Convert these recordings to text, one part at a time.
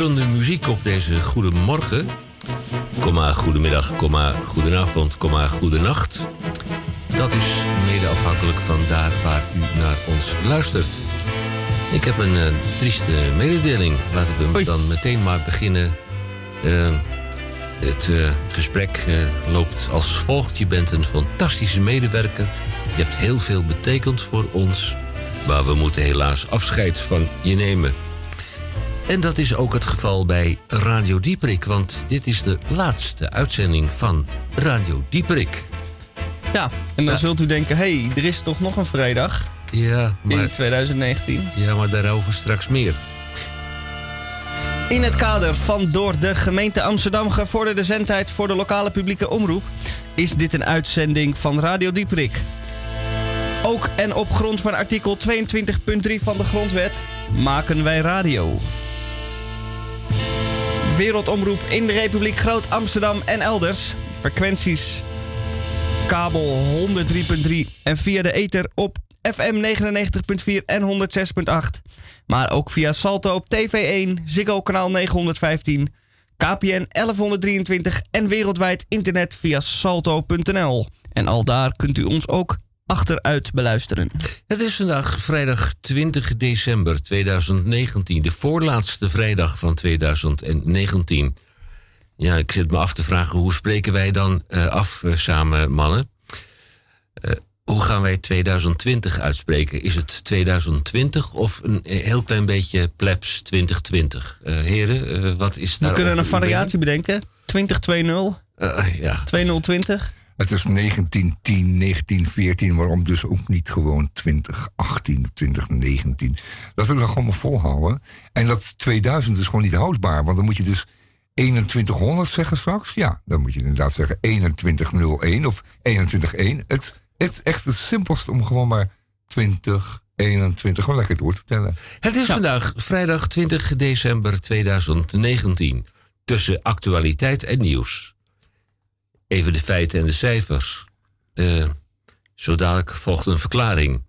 opbeurende muziek op deze goede morgen. Komma, goedemiddag, komma, goedenavond, komma, goedenacht. Dat is mede afhankelijk van daar waar u naar ons luistert. Ik heb een uh, trieste mededeling. Laten we Oei. dan meteen maar beginnen. Uh, het uh, gesprek loopt als volgt. Je bent een fantastische medewerker. Je hebt heel veel betekend voor ons. Maar we moeten helaas afscheid van je nemen. En dat is ook het geval bij Radio Dieprik, want dit is de laatste uitzending van Radio Dieprik. Ja, en dan zult u denken, hé, hey, er is toch nog een vrijdag? Ja, maar... In 2019. Ja, maar daarover straks meer. In het kader van door de gemeente Amsterdam gevorderde zendtijd voor de lokale publieke omroep... is dit een uitzending van Radio Dieprik. Ook en op grond van artikel 22.3 van de Grondwet maken wij radio. Wereldomroep in de Republiek Groot Amsterdam en elders. Frequenties kabel 103.3 en via de ether op FM 99.4 en 106.8. Maar ook via Salto op TV1, Ziggo kanaal 915, KPN 1123 en wereldwijd internet via salto.nl. En al daar kunt u ons ook achteruit beluisteren. Het is vandaag vrijdag 20 december 2019, de voorlaatste vrijdag van 2019. Ja, ik zit me af te vragen hoe spreken wij dan uh, af uh, samen, mannen? Uh, hoe gaan wij 2020 uitspreken? Is het 2020 of een heel klein beetje plebs 2020? heren, wat is daar? We kunnen een variatie bedenken. 2020. ja. 2020. Het is 1910, 1914, waarom dus ook niet gewoon 2018, 2019. Dat willen we gewoon maar volhouden. En dat 2000 is gewoon niet houdbaar, want dan moet je dus 2100 zeggen straks. Ja, dan moet je inderdaad zeggen 2101 of 211. Het, het is echt het simpelste om gewoon maar 20, 21, gewoon lekker door te tellen. Het is vandaag vrijdag 20 december 2019. Tussen actualiteit en nieuws. Even de feiten en de cijfers. Uh, zo dadelijk volgt een verklaring.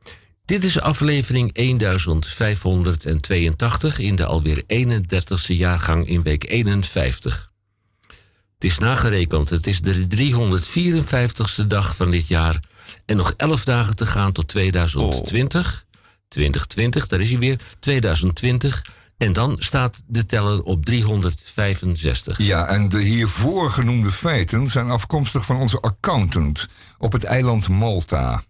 Dit is aflevering 1582 in de alweer 31ste jaargang in week 51. Het is nagerekend, het is de 354ste dag van dit jaar en nog 11 dagen te gaan tot 2020. 2020, daar is hij weer. 2020. En dan staat de teller op 365. Ja, en de hiervoor genoemde feiten zijn afkomstig van onze accountant op het eiland Malta.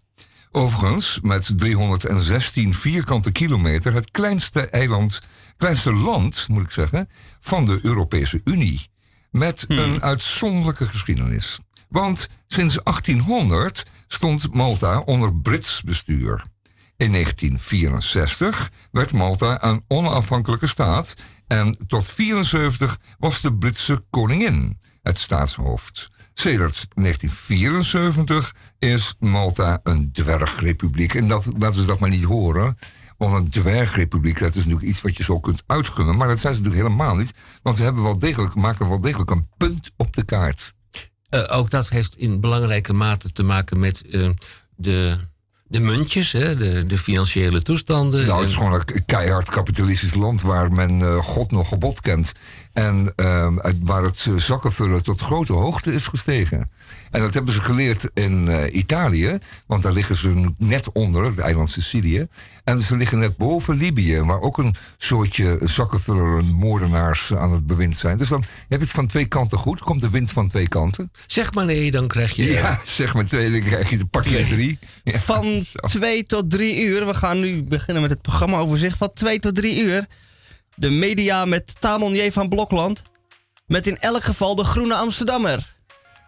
Overigens, met 316 vierkante kilometer, het kleinste eiland, kleinste land, moet ik zeggen, van de Europese Unie. Met hmm. een uitzonderlijke geschiedenis. Want sinds 1800 stond Malta onder Brits bestuur. In 1964 werd Malta een onafhankelijke staat en tot 74 was de Britse koningin het staatshoofd. Sedert 1974 is Malta een dwergrepubliek. En dat, laten ze dat maar niet horen. Want een dwergrepubliek, dat is natuurlijk iets wat je zo kunt uitgunnen. Maar dat zijn ze natuurlijk helemaal niet. Want ze hebben wel degelijk, maken wel degelijk een punt op de kaart. Uh, ook dat heeft in belangrijke mate te maken met uh, de de muntjes, hè, de, de financiële toestanden. Nou, het is gewoon een keihard kapitalistisch land waar men uh, God nog gebod kent. En uh, waar het zakkenvullen tot grote hoogte is gestegen. En dat hebben ze geleerd in uh, Italië, want daar liggen ze net onder, het eiland Sicilië. En ze liggen net boven Libië, waar ook een soortje zakkenvuller moordenaars aan het bewind zijn. Dus dan heb je het van twee kanten goed, komt de wind van twee kanten. Zeg maar nee, dan krijg je... Ja, zeg maar twee, dan krijg je de pakje drie. Ja, van twee tot drie uur, we gaan nu beginnen met het programma overzicht, van twee tot drie uur de media met Tamon van Blokland. Met in elk geval de Groene Amsterdammer.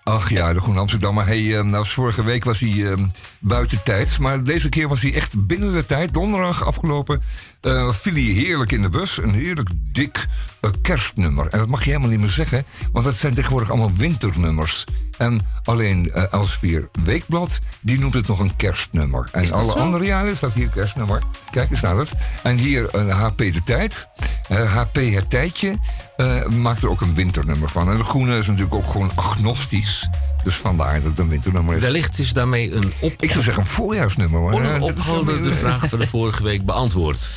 Ach ja, de Groene Amsterdammer. Hey, uh, nou, vorige week was hij uh, buiten tijd. Maar deze keer was hij echt binnen de tijd. Donderdag afgelopen uh, viel hij heerlijk in de bus. Een heerlijk dik uh, kerstnummer. En dat mag je helemaal niet meer zeggen. Want dat zijn tegenwoordig allemaal winternummers. En alleen uh, Elsvier Weekblad, die noemt het nog een kerstnummer. En alle zo? andere jaren staat hier kerstnummer. Kijk eens naar het. En hier uh, HP De Tijd. HP Het Tijdje maakt er ook een winternummer van. En de groene is natuurlijk ook gewoon agnostisch. Dus vandaar dat het een winternummer is. Wellicht is daarmee een op... Ik zou zeggen een voorjaarsnummer. Maar Onopgehouden de vraag van de vorige week beantwoord.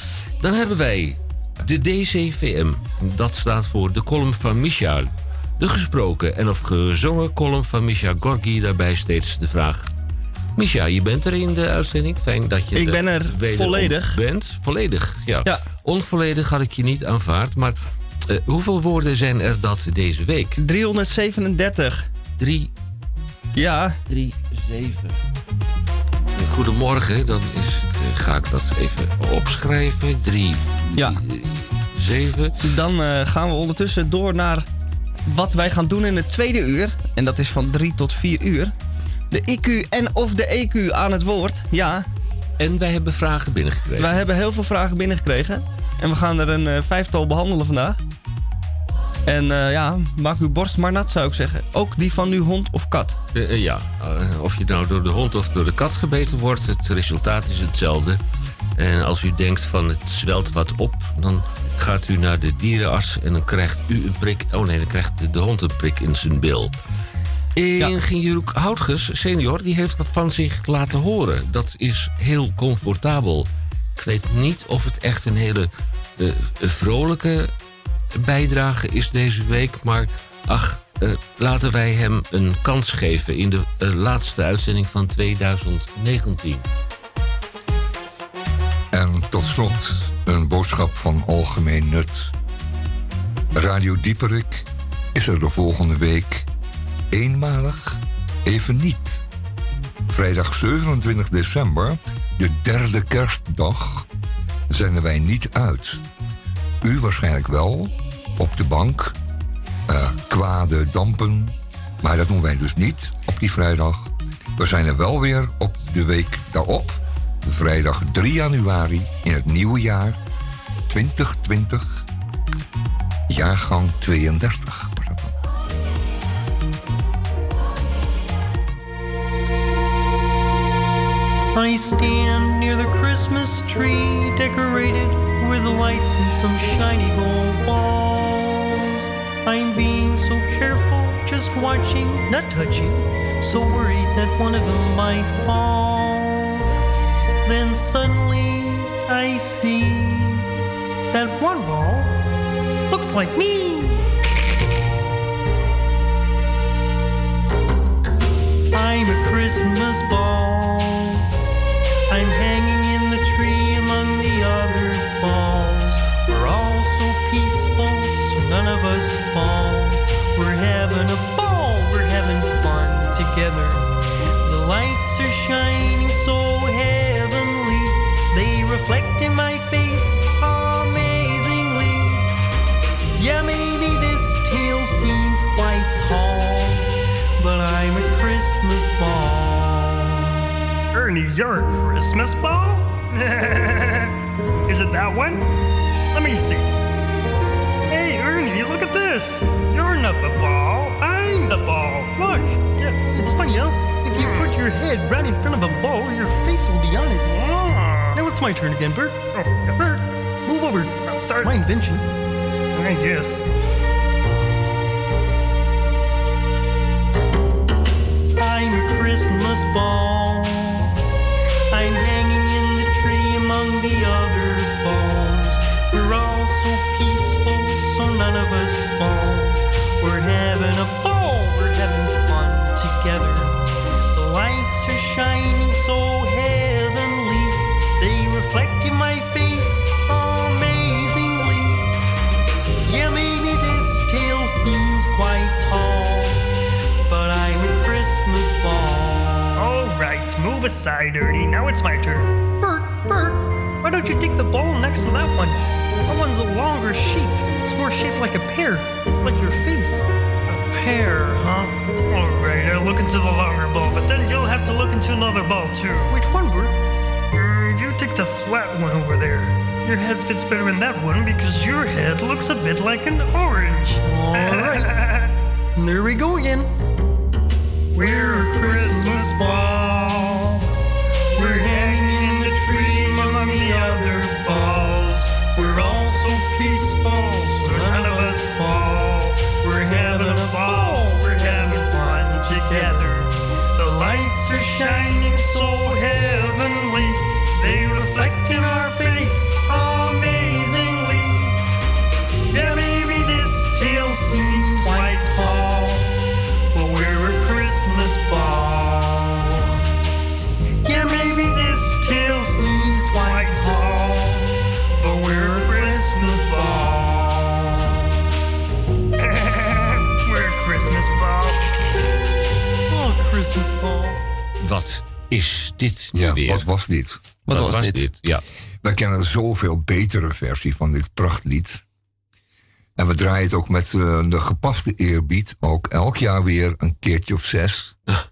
Dan hebben wij De DCVM, dat staat voor de column van Michael. De gesproken en of gezongen column van Misha Gorgi. Daarbij steeds de vraag... Misha, je bent er in de uitzending. Fijn dat je Ik ben er volledig. bent. Volledig, ja. Ja. Onvolledig had ik je niet aanvaard. Maar eh, hoeveel woorden zijn er dat deze week? 337. 3, Ja, 3, 7. Goedemorgen, dan is het, eh, ga ik dat even opschrijven. 3, Ja. 7. dan eh, gaan we ondertussen door naar wat wij gaan doen in het tweede uur. En dat is van 3 tot 4 uur. De IQ en of de EQ aan het woord. Ja, En wij hebben vragen binnengekregen. wij hebben heel veel vragen binnengekregen. En we gaan er een eh, vijftal behandelen vandaag. En eh, ja, maak uw borst maar nat zou ik zeggen. Ook die van uw hond of kat. Eh, ja, of je nou door de hond of door de kat gebeten wordt, het resultaat is hetzelfde. En als u denkt van het zwelt wat op, dan gaat u naar de dierenarts en dan krijgt u een prik. Oh nee, dan krijgt de hond een prik in zijn bil. Ingenieur Houtges, senior, die heeft van zich laten horen. Dat is heel comfortabel. Ik weet niet of het echt een hele eh, vrolijke bijdrage is deze week. Maar ach, eh, laten wij hem een kans geven in de eh, laatste uitzending van 2019. En tot slot een boodschap van algemeen nut. Radio Dieperik is er de volgende week eenmalig even niet. Vrijdag 27 december, de derde kerstdag, zenden wij niet uit. U waarschijnlijk wel, op de bank, eh, kwade dampen. Maar dat doen wij dus niet op die vrijdag. We zijn er wel weer op de week daarop, vrijdag 3 januari in het nieuwe jaar 2020, jaargang 32. I stand near the Christmas tree decorated with lights and some shiny gold balls. I'm being so careful, just watching, not touching, so worried that one of them might fall. Then suddenly I see that one ball looks like me. I'm a Christmas ball. I'm hanging in the tree among the other balls. We're all so peaceful, so none of us fall. We're having a ball, we're having fun together. The lights are shining so heavenly, they reflect in my face amazingly. Yeah, maybe this tale seems quite tall, but I'm a Christmas ball. Ernie, you're a Christmas ball? Is it that one? Let me see. Hey, Ernie, look at this. You're not the ball. I'm the ball. Look. Yeah, it's funny, huh? If you put your head right in front of a ball, your face will be on it. Ah. Now it's my turn again, Bert. Oh, yeah. Bert, move over. Oh, sorry. My invention. I guess. I'm a Christmas ball. The other balls. We're all so peaceful, so none of us fall. We're having a ball, we're having fun together. The lights are shining so heavenly, they reflect in my face amazingly. Yeah, maybe this tale seems quite tall, but I'm a Christmas ball. All right, move aside, Ernie. Now it's my turn. Why don't you take the ball next to that one? That one's a longer shape. It's more shaped like a pear, like your face. A pear, huh? All right, I'll look into the longer ball, but then you'll have to look into another ball too. Which one, Bert? Er, you take the flat one over there. Your head fits better in that one because your head looks a bit like an orange. All right. There we go again. We're a Christmas ball. shine. Is dit Ja, weer? wat was dit? Wat was dit? Ja. Wij kennen zoveel betere versie van dit prachtlied. En we draaien het ook met eh, de gepaste eerbied. Ook elk jaar weer een keertje of zes.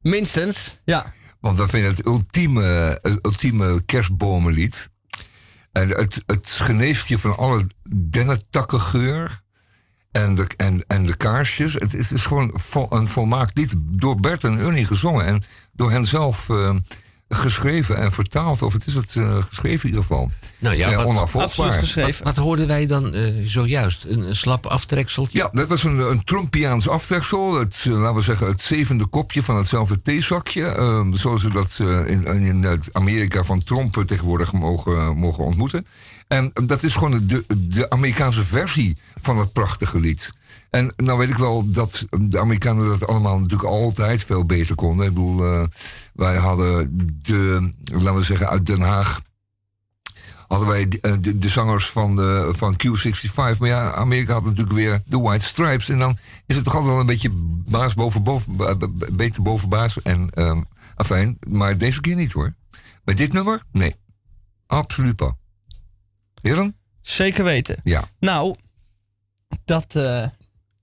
Minstens, ja. Want we vinden het ultieme, het ultieme kerstbomenlied. En het, het geneest je van alle dennetakkengeur. En de, en, en de kaarsjes. Het, is- het is gewoon vo- een volmaakt lied. Door Bert en Ernie gezongen. En door hen zelf eh, geschreven en vertaald. Of het is het eh, geschreven in ieder geval. Nou ja, wat- Absoluut onafvolgbaar. Wat, hoorden wij dan eh, zojuist? Een, een slap aftrekseltje? Ja, dat was een, een Trumpiaans aftreksel. Het, laten we zeggen, het zevende kopje van hetzelfde theezakje. Ehm, zoals ze dat eh, in, in het Amerika van Trump tegenwoordig mogen, mogen ontmoeten. En dat is gewoon de, de Amerikaanse versie van het prachtige lied. En nou weet ik wel dat de Amerikanen dat allemaal natuurlijk altijd veel beter konden. Ik bedoel, eh, wij hadden de, laten we zeggen, uit Den Haag hadden wij de, eh, de, de zangers van, de, van Q65. Maar ja, Amerika had natuurlijk weer de White Stripes. En dan is het toch altijd wel een beetje baas boven, boven, ba- beter boven baas. En ehm afijn, maar deze keer niet hoor. Bij dit nummer? Nee. Absoluut pas. Heren? Zeker weten. Ja. Nou, dat eh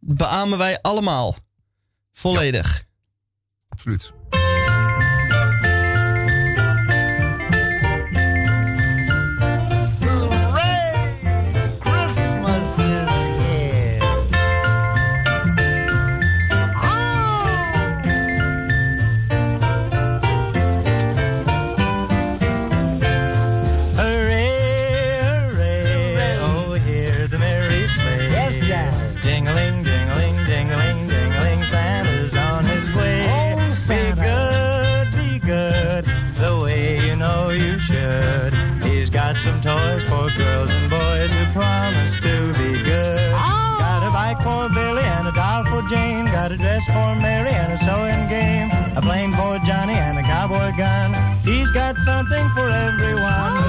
beamen wij allemaal. Volledig. Absoluut. A dress for Mary and a sewing game. A plane for Johnny and a cowboy gun. He's got something for everyone.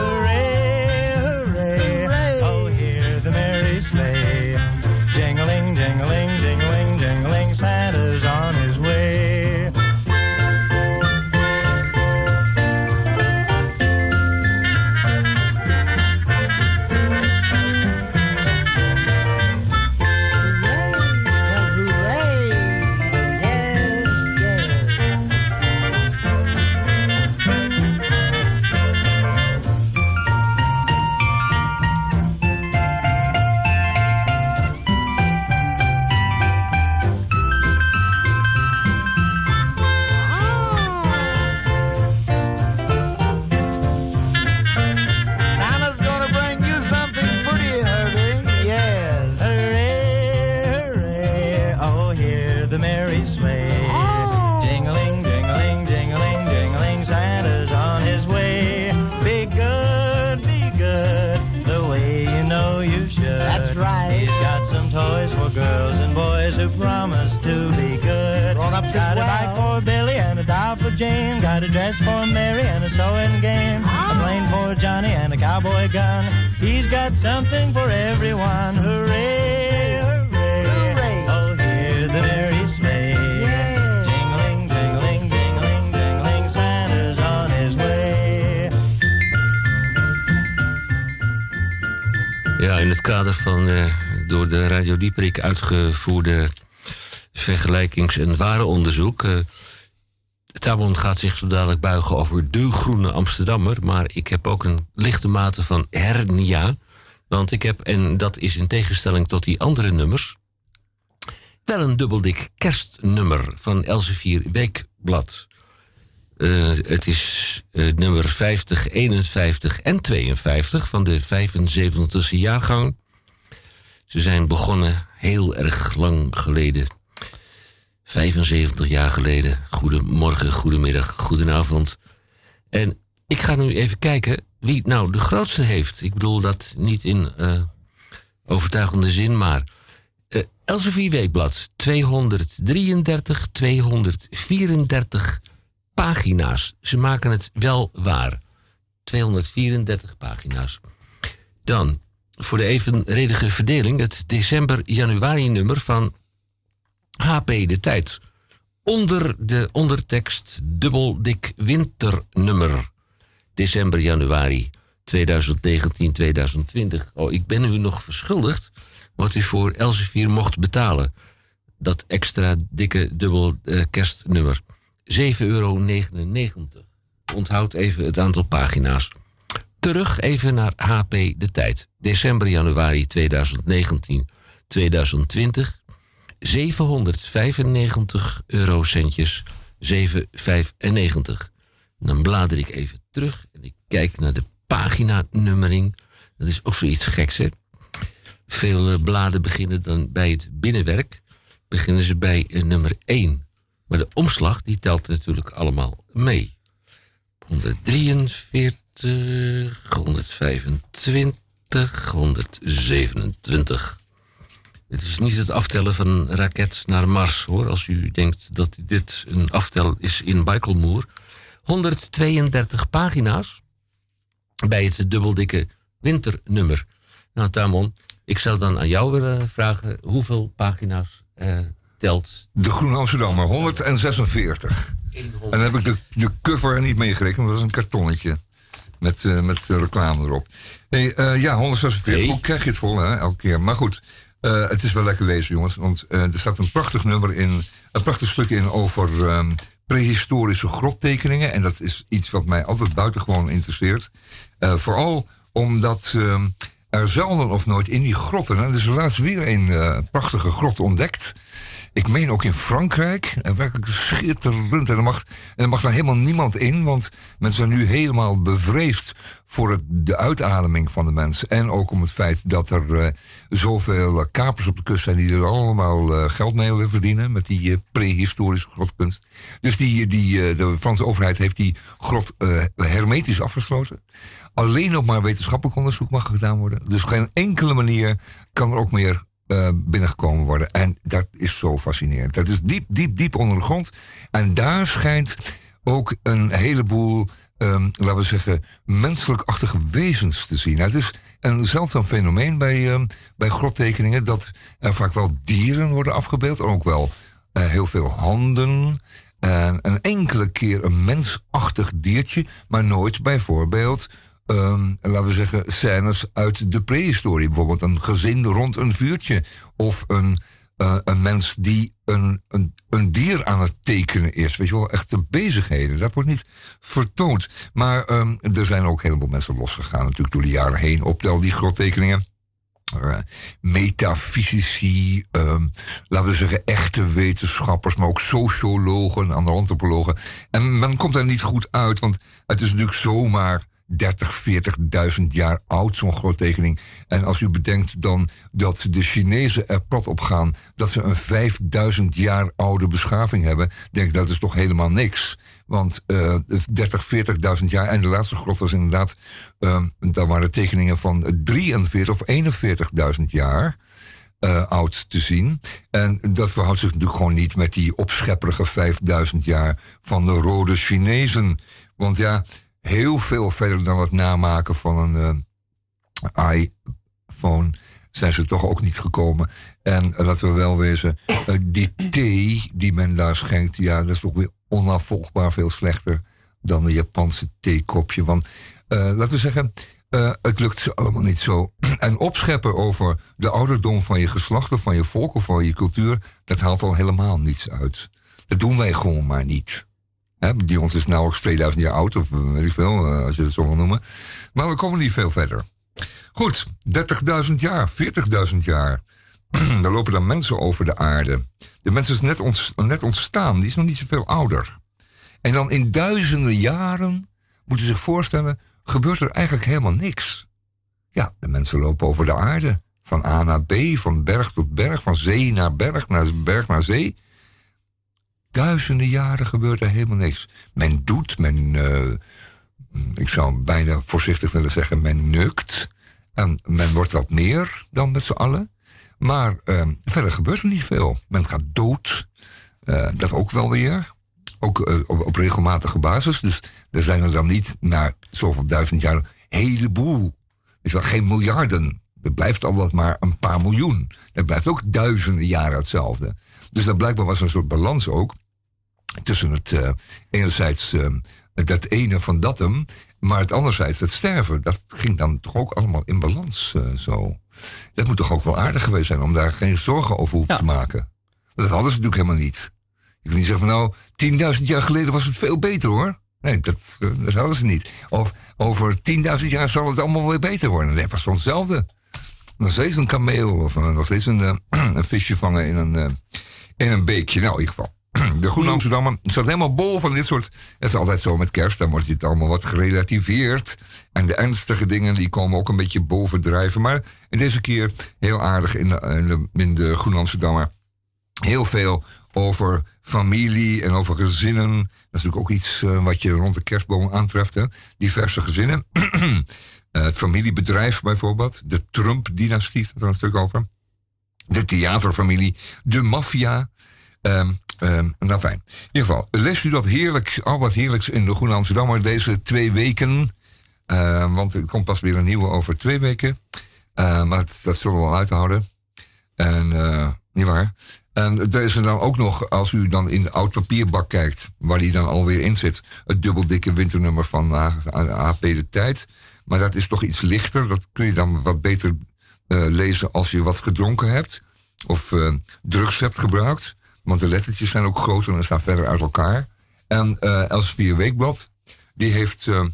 Toys for girls and boys who promise to be good. Grown-ups as Got a well. bike for Billy and a doll for Jane. Got a dress for Mary and a sewing game. A plane for Johnny and a cowboy gun. He's got something for everyone. Hooray, hooray. Hooray. Oh, hear the merry sleigh. Yeah. Jingling, jingling, jingling, jingling. Santa's on his way. Ja, in het kader van eh, door de Radio Dieperik uitgevoerde vergelijkings- en warenonderzoek. eh Tamon gaat zich zo dadelijk buigen over de groene Amsterdammer. Maar ik heb ook een lichte mate van hernia. Want ik heb, en dat is in tegenstelling tot die andere nummers... wel een dubbeldik kerstnummer van Elsevier Weekblad. Eh, het is eh, nummer 50, 51 en 52 van de 75e jaargang. Ze zijn begonnen heel erg lang geleden. 75 jaar geleden. Goedemorgen, goedemiddag, goedenavond. En ik ga nu even kijken wie nou de grootste heeft. Ik bedoel dat niet in eh, overtuigende zin, maar... eh Elsevier Weekblad, 233, 234 pagina's. Ze maken het wel waar. 234 pagina's. Dan, voor de evenredige verdeling, het december-januari-nummer van HP De Tijd. onder de ondertekst dubbel dik winternummer. December, januari 2019, 2020. Oh, ik ben u nog verschuldigd wat u voor Elsevier mocht betalen. Dat extra dikke dubbel eh, kerstnummer. 7,99 euro. Onthoud even het aantal pagina's. Terug even naar HP De Tijd. December, januari 2019, 2020. 795 eurocentjes, 795. Dan blader ik even terug en ik kijk naar de paginanummering. Dat is ook zoiets geks, hè? Veel eh, bladen beginnen dan bij het binnenwerk. Beginnen ze bij eh, nummer 1. Maar de omslag, die telt natuurlijk allemaal mee. 143, 125, 127. Dit is niet het aftellen van een raket naar Mars, hoor. Als u denkt dat dit een aftel is in Baikonur. 132 pagina's bij het dubbeldikke winternummer. Nou, Tamon, ik zou dan aan jou willen vragen... hoeveel pagina's eh, telt... De Groene Amsterdammer, 146. En dan heb ik de, de cover er niet meegerekend, want dat is een kartonnetje. Met, eh, met reclame erop. Eh, ja, 146. Nee. Hoe krijg je het vol, hè, elke keer? Maar goed, eh, het is wel lekker lezen, jongens. Want er staat een prachtig nummer in, een prachtig stuk in over ehm, prehistorische grottekeningen. En dat is iets wat mij altijd buitengewoon interesseert. Vooral omdat ehm, er zelden of nooit in die grotten... En er is laatst weer een prachtige grot ontdekt... Ik meen ook in Frankrijk. En werkelijk schitterend. En er, mag, en er mag daar helemaal niemand in. Want mensen zijn nu helemaal bevreesd voor het, de uitademing van de mens. En ook om het feit dat er eh, zoveel eh, kapers op de kust zijn... die er allemaal eh, geld mee willen verdienen... met die eh, prehistorische grotkunst. Dus die, die, eh, de Franse overheid heeft die grot eh, hermetisch afgesloten. Alleen nog maar wetenschappelijk onderzoek mag gedaan worden. Dus op geen enkele manier kan er ook meer eh, binnengekomen worden. En dat is zo fascinerend. Dat is diep, diep, diep onder de grond. En daar schijnt ook een heleboel, ehm, laten we zeggen, menselijkachtige wezens te zien. Het is een zeldzaam fenomeen bij, ehm, bij grottekeningen dat er vaak wel dieren worden afgebeeld. Ook wel eh, heel veel handen. En een enkele keer een mensachtig diertje, maar nooit bijvoorbeeld ehm, laten we zeggen, scènes uit de prehistorie. Bijvoorbeeld een gezin rond een vuurtje. Of een, eh, een mens die een, een, een dier aan het tekenen is. Weet je wel, echte bezigheden. Dat wordt niet vertoond. Maar ehm, er zijn ook heleboel mensen losgegaan natuurlijk door de jaren heen op al die grottekeningen. Eh, metafysici, ehm, laten we zeggen echte wetenschappers, maar ook sociologen, andere antropologen. En men komt daar niet goed uit, want het is natuurlijk zomaar 30, 40.000 jaar oud, zo'n grottekening. En als u bedenkt dan dat de Chinezen er plat op gaan dat ze een 5000 jaar oude beschaving hebben, denk ik dat is toch helemaal niks. Want eh 30, 40.000 jaar. En de laatste grot was inderdaad. ehm daar waren tekeningen van 43 of 41.000 jaar. eh, oud te zien. En dat verhoudt zich natuurlijk gewoon niet met die opschepperige 5000 jaar van de rode Chinezen. Want ja, heel veel verder dan het namaken van een eh, iPhone zijn ze toch ook niet gekomen. En laten we wel wezen, eh, die thee die men daar schenkt, ja, dat is toch weer onafvolgbaar veel slechter dan een Japanse theekopje. Want eh, laten we zeggen, het lukt ze allemaal niet zo. En opscheppen over de ouderdom van je geslacht of van je volk of van je cultuur, dat haalt al helemaal niets uit. Dat doen wij gewoon maar niet. Die ons is nauwelijks 2000 jaar oud, of eh, weet ik veel, eh, als je het zo wil noemen. Maar we komen niet veel verder. Goed, 30.000 jaar, 40.000 jaar. Daar lopen dan mensen over de aarde. De mens is net, ons, net ontstaan, die is nog niet zoveel ouder. En dan in duizenden jaren, moet je zich voorstellen, gebeurt er eigenlijk helemaal niks. Ja, de mensen lopen over de aarde. Van A naar B, van berg tot berg, van zee naar berg, naar berg naar zee. Duizenden jaren gebeurt er helemaal niks. Men doet, men, eh, ik zou bijna voorzichtig willen zeggen, men neukt. En men wordt wat meer dan met z'n allen. Maar eh, verder gebeurt er niet veel. Men gaat dood. Eh, dat ook wel weer. Ook eh, op, op regelmatige basis. Dus er zijn er dan niet na zoveel duizend jaar een heleboel. is wel geen miljarden. Er blijft altijd maar een paar miljoen. Dat blijft ook duizenden jaren hetzelfde. Dus dat blijkbaar was een soort balans ook. Tussen het eh, enerzijds eh, dat ene van dat hem, maar het anderzijds het sterven. Dat ging dan toch ook allemaal in balans eh, zo. Dat moet toch ook wel aardig geweest zijn om daar geen zorgen over hoeven Ja. te maken. Dat hadden ze natuurlijk helemaal niet. Je kunt niet zeggen van nou, 10.000 jaar geleden was het veel beter hoor. Nee, dat, eh, dat hadden ze niet. Of over 10.000 jaar zal het allemaal weer beter worden. Nee, het was gewoon hetzelfde. Nog steeds een kameel of nog steeds een, een visje vangen in een, in een beekje. Nou, in ieder geval. De Groene Amsterdammer staat helemaal bol van dit soort... Het is altijd zo met kerst, dan wordt het allemaal wat gerelativeerd. En de ernstige dingen, die komen ook een beetje bovendrijven. Maar in deze keer heel aardig in de, in de, in de Groene Amsterdammer. Heel veel over familie en over gezinnen. Dat is natuurlijk ook iets eh, wat je rond de kerstboom aantreft. Hè? Diverse gezinnen. Eh, het familiebedrijf bijvoorbeeld. De Trump-dynastie staat er een stuk over. De theaterfamilie. De maffia. Ehm, ehm, nou fijn. In ieder geval, leest u dat heerlijk, al wat heerlijks in de Groene Amsterdammer deze twee weken. Eh, want er komt pas weer een nieuwe over twee weken. Eh, maar dat, zullen we wel uithouden. En eh, niet waar. En er is er dan ook nog, als u dan in de oud papierbak kijkt, waar die dan alweer in zit, het dubbeldikke winternummer van AP De Tijd. Maar dat is toch iets lichter. Dat kun je dan wat beter eh, lezen als je wat gedronken hebt. Of eh, drugs hebt gebruikt. Want de lettertjes zijn ook groter en staan verder uit elkaar. En Elsevier Weekblad, die heeft, eh,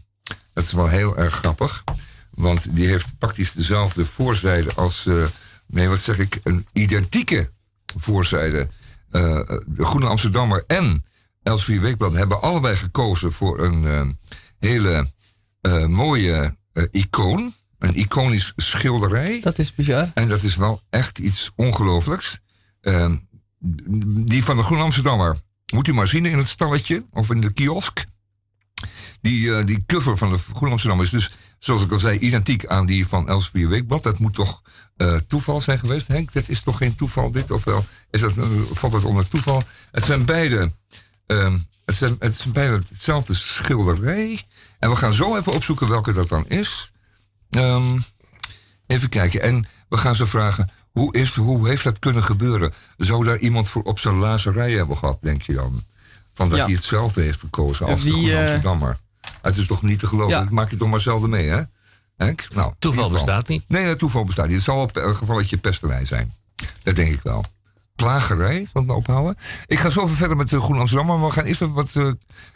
dat is wel heel erg grappig. Want die heeft praktisch dezelfde voorzijde als, eh, nee wat zeg ik, een identieke voorzijde. De Groene Amsterdammer en Elsevier Weekblad hebben allebei gekozen voor een hele mooie icoon. Een iconisch schilderij. Dat is bizar. En dat is wel echt iets ongelooflijks. Die van de Groen Amsterdammer moet u maar zien in het stalletje of in de kiosk. Die, eh, die cover van de Groen Amsterdammer is dus, zoals ik al zei, identiek aan die van Elsevier Weekblad. Dat moet toch eh, toeval zijn geweest, Henk? Dat is toch geen toeval, dit? Of wel, is dat, eh, valt het onder toeval? Het zijn beide, ehm, het zijn, het zijn beide hetzelfde schilderij. En we gaan zo even opzoeken welke dat dan is. Ehm, Even kijken. En we gaan ze vragen, hoe, is, hoe heeft dat kunnen gebeuren? Zou daar iemand voor op zijn lazarij hebben gehad, denk je dan? Van dat Ja. hij hetzelfde heeft verkozen als Wie, de eh, Amsterdammer. Het is toch niet te geloven? Ja. Dat maak je toch maar zelden mee, hè? Henk? Nou, Toeval bestaat niet. Nee, toeval bestaat niet. Het zal een een gevalletje pesterij zijn. Dat denk ik wel. Plagerij, wat me ophouden. Ik ga zo even verder met de Groene Amsterdammer. Maar we gaan eerst even wat eh,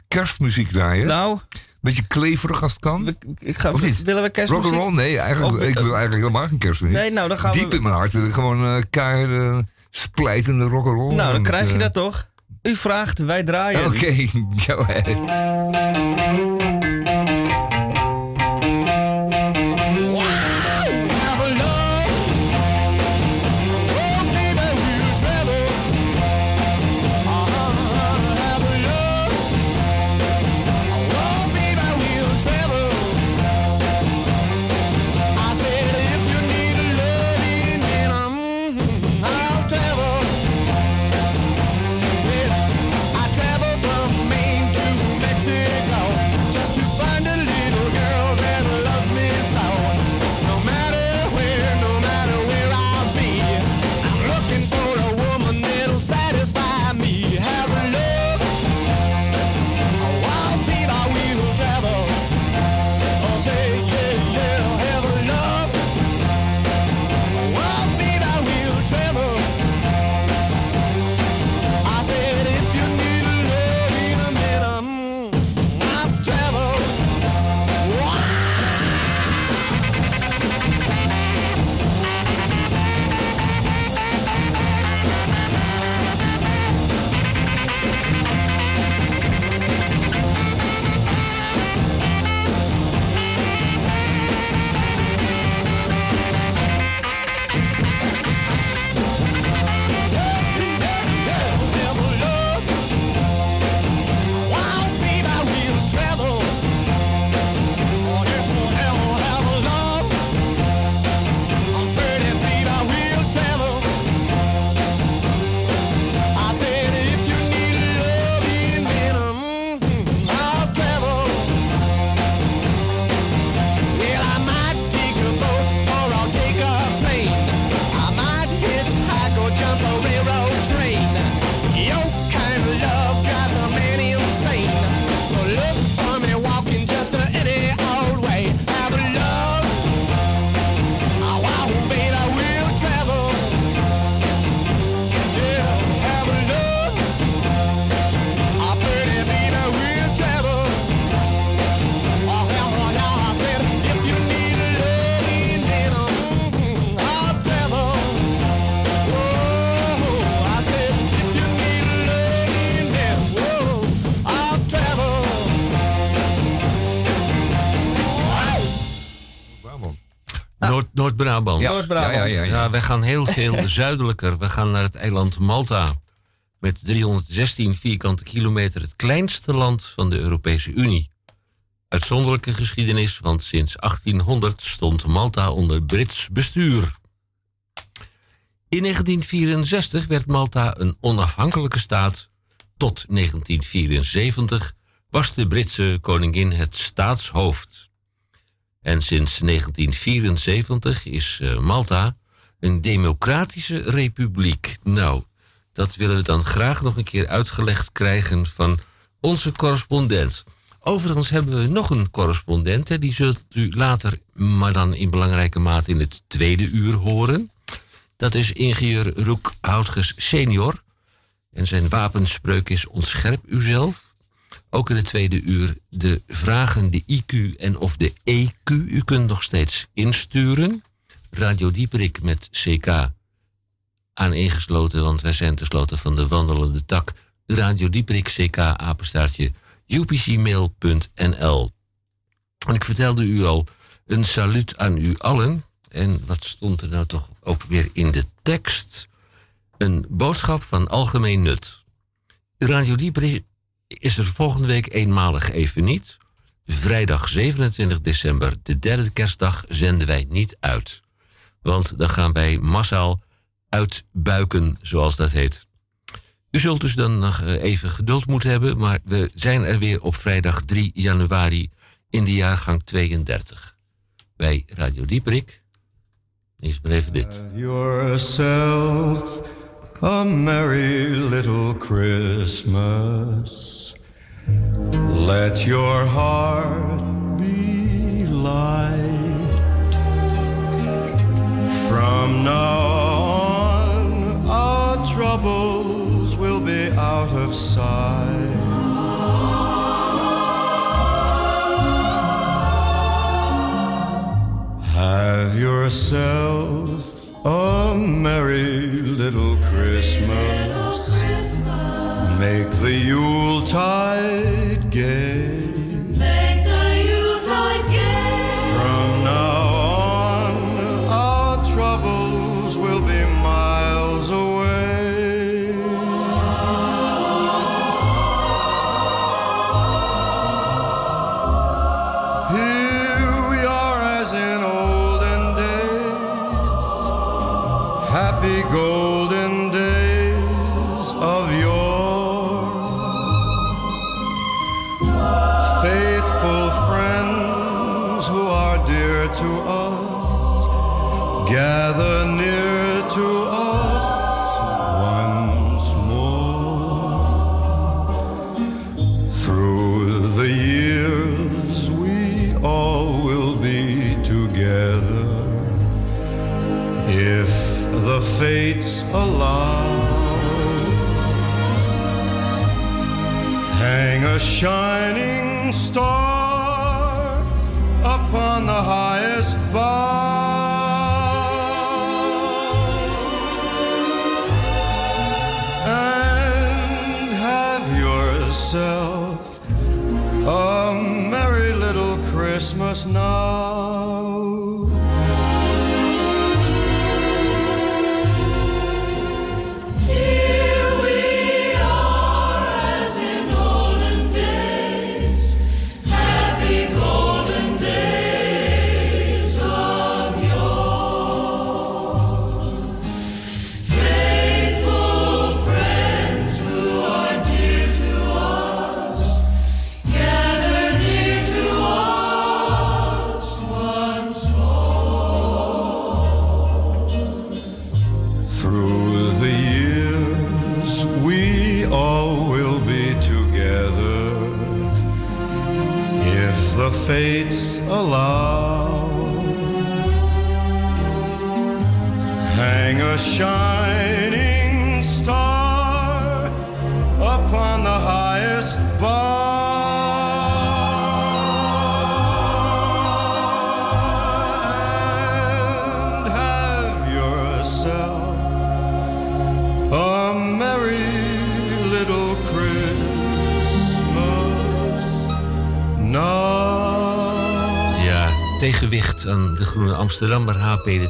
kerstmuziek draaien. Nou, Beetje kleverig als het kan. we, ik ga, Of niet? willen we kerstmuziek? Rock'n'roll? Nee, eigenlijk, Of- ik wil eigenlijk helemaal geen kerstmuziek. Nee, nou dan gaan Diep we... in mijn hart wil ik gewoon eh keiharde, splijtende rock'n'roll. Nou, dan krijg je met, dat toch? U vraagt, wij eh, draaien. Oké, go ahead. Noord-Brabant. Ja, Noord-Brabant. Ja, ja, ja, Ja, wij gaan heel veel zuidelijker. We gaan naar het eiland Malta. Met 316 vierkante kilometer. Het kleinste land van de Europese Unie. Uitzonderlijke geschiedenis, want sinds 1800 stond Malta onder Brits bestuur. In 1964 werd Malta een onafhankelijke staat. Tot 1974 was de Britse koningin het staatshoofd. En sinds 1974 is eh, Malta een democratische republiek. Nou, dat willen we dan graag nog een keer uitgelegd krijgen van onze correspondent. Overigens hebben we nog een correspondent. Hè, die zult u later, maar dan in belangrijke mate in het tweede uur horen. Dat is ingenieur Roek Houtges senior. En zijn wapenspreuk is ontscherp uzelf. Ook in het tweede uur de vragen, de IQ en of de EQ. U kunt nog steeds insturen. Radio Dieperik met CK aaneengesloten, want wij zijn tenslotte van de wandelende tak. Radio Dieperik CK apenstaartje upcmail.nl. En ik vertelde u al een saluut aan u allen. En wat stond er nou toch ook weer in de tekst? Een boodschap van algemeen nut. Radio Dieperik is er volgende week eenmalig even niet. Vrijdag 27 december, de derde kerstdag, zenden wij niet uit. Want dan gaan wij massaal uitbuiken, zoals dat heet. U zult dus dan nog eh, even geduld moeten hebben, maar we zijn er weer op vrijdag 3 januari in de jaargang 32. Bij Radio Dieperik. Eerst maar even dit. yourself a merry little Christmas. Let your heart be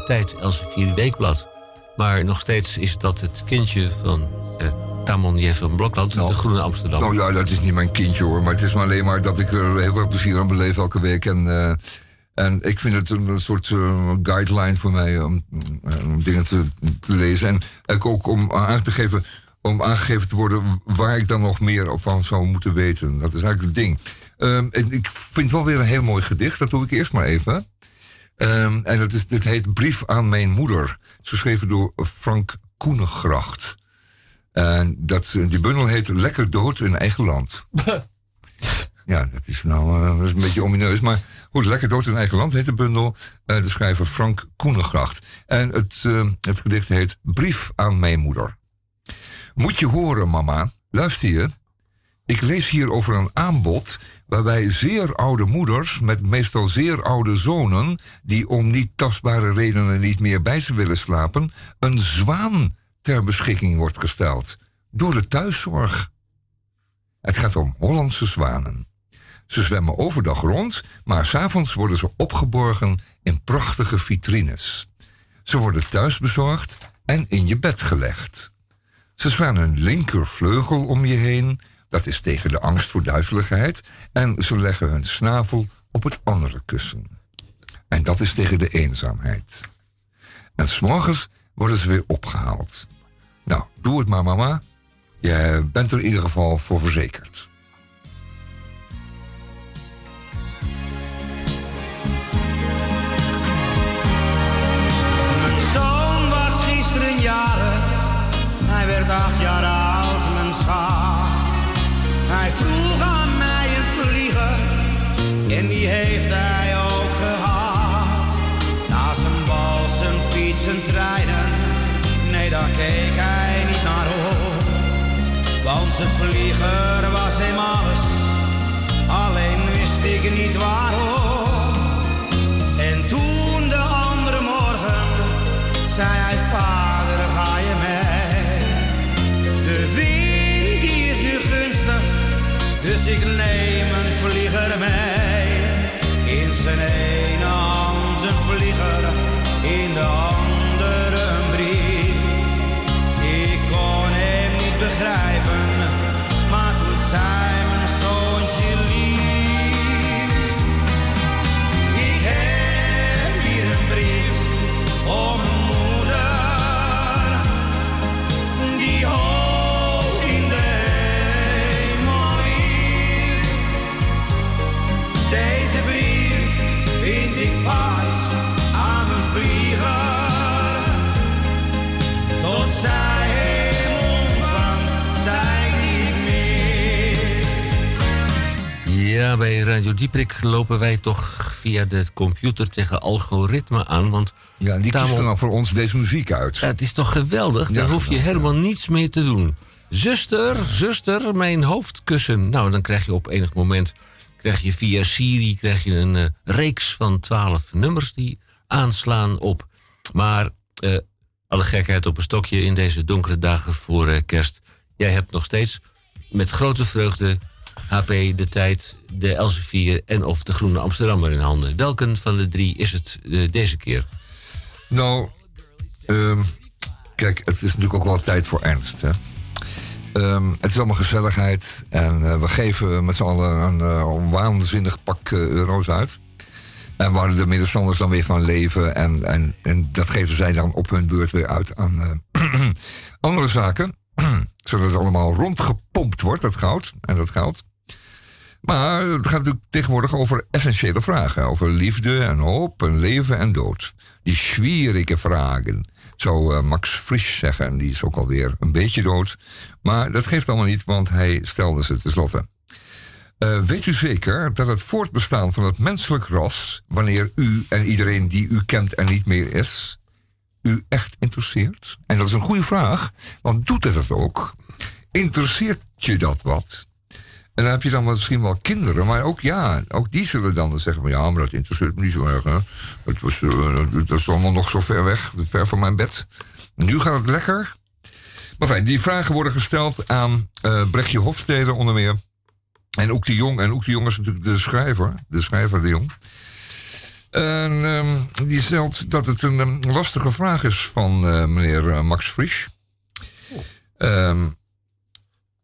Tijd, Elsevier Weekblad. Maar nog steeds is dat het kindje van eh Tamon van Blokland, Nou. de Groene Amsterdammer. Nou ja, dat is niet mijn kindje hoor. Maar het is maar alleen maar dat ik er heel veel plezier aan beleef elke week. En, eh, en ik vind het een, soort eh, guideline voor mij om, dingen te, te lezen. En ook- om aan te geven. Om aangegeven te worden waar ik dan nog meer van zou moeten weten. Dat is eigenlijk het ding. Ehm, ik vind wel weer een heel mooi gedicht. Dat doe ik eerst maar even. Ehm, en dat is, dit heet Brief aan mijn moeder. Het is geschreven door Frank Koenegracht. En dat, die bundel heet Lekker dood in eigen land. ja, dat is nou eh, dat is een beetje omineus. Maar goed, Lekker dood in eigen land heet de bundel. Eh, de schrijver Frank Koenegracht. En het, eh, het gedicht heet Brief aan mijn moeder. Moet je horen, mama. Luister je. Ik lees hier over een aanbod waarbij zeer oude moeders met meestal zeer oude zonen, die om niet tastbare redenen niet meer bij ze willen slapen, een zwaan ter beschikking wordt gesteld door de thuiszorg. Het gaat om Hollandse zwanen. Ze zwemmen overdag rond, maar s'avonds worden ze opgeborgen in prachtige vitrines. Ze worden thuis bezorgd en in je bed gelegd. Ze slaan hun linkervleugel om je heen, dat is tegen de angst voor duizeligheid, en ze leggen hun snavel op het andere kussen. En dat is tegen de eenzaamheid. En s'morgens worden ze weer opgehaald. Nou, doe het maar, mama. Je bent er in ieder geval voor verzekerd. En die heeft hij ook gehad. Na zijn bal, zijn fiets, zijn treinen, nee daar keek hij niet naar op. Want zijn vlieger was hem alles, alleen wist ik niet waarom. Ja, bij Radio Dieprik lopen wij toch via de computer tegen algoritme aan. Want Ja, die kiest er dan voor ons deze muziek uit. Ja, het is toch geweldig? Ja, Dan hoef je helemaal niets meer te doen. Zuster, zuster, mijn hoofdkussen. Nou, dan krijg je op enig moment krijg je via Siri krijg je een eh, reeks van twaalf nummers die aanslaan op. Maar eh, alle gekheid op een stokje in deze donkere dagen voor eh, kerst. Jij hebt nog steeds met grote vreugde HP de tijd, de Elsevier en of de Groene Amsterdammer in handen. Welke van de drie is het eh, deze keer? Nou, ehm, kijk, het is natuurlijk ook wel tijd voor ernst. Hè? Ehm, het is allemaal gezelligheid en eh, we geven met z'n allen een, eh, waanzinnig pak euro's uit. En waar de middenstanders dan weer van leven. En, en, en dat geven zij dan op hun beurt weer uit aan andere zaken. Zodat het allemaal rondgepompt wordt, dat goud en dat geld. Maar het gaat natuurlijk tegenwoordig over essentiële vragen. Over liefde en hoop en leven en dood. Die schwierige vragen. Zou eh, Max Frisch zeggen. En die is ook alweer een beetje dood. Maar dat geeft allemaal niet, want hij stelde ze tenslotte. Eh, weet u zeker dat het voortbestaan van het menselijk ras, wanneer u en iedereen die u kent er niet meer is, u echt interesseert? En dat is een goede vraag, want doet het het ook? Interesseert je dat wat? En dan heb je dan misschien wel kinderen, maar ook ja, ook die zullen dan zeggen van ja, maar dat interesseert me niet zo erg. Hè? Dat, was, eh, dat is allemaal nog zo ver weg, ver van mijn bed. Nu gaat het lekker. Maar fijn, die vragen worden gesteld aan eh Brechtje Hofstede onder meer. En ook de Jong. En ook de Jong is natuurlijk de schrijver. De schrijver de Jong. En ehm, die stelt dat het een ehm, lastige vraag is van eh, meneer eh, Max Frisch. Ehm,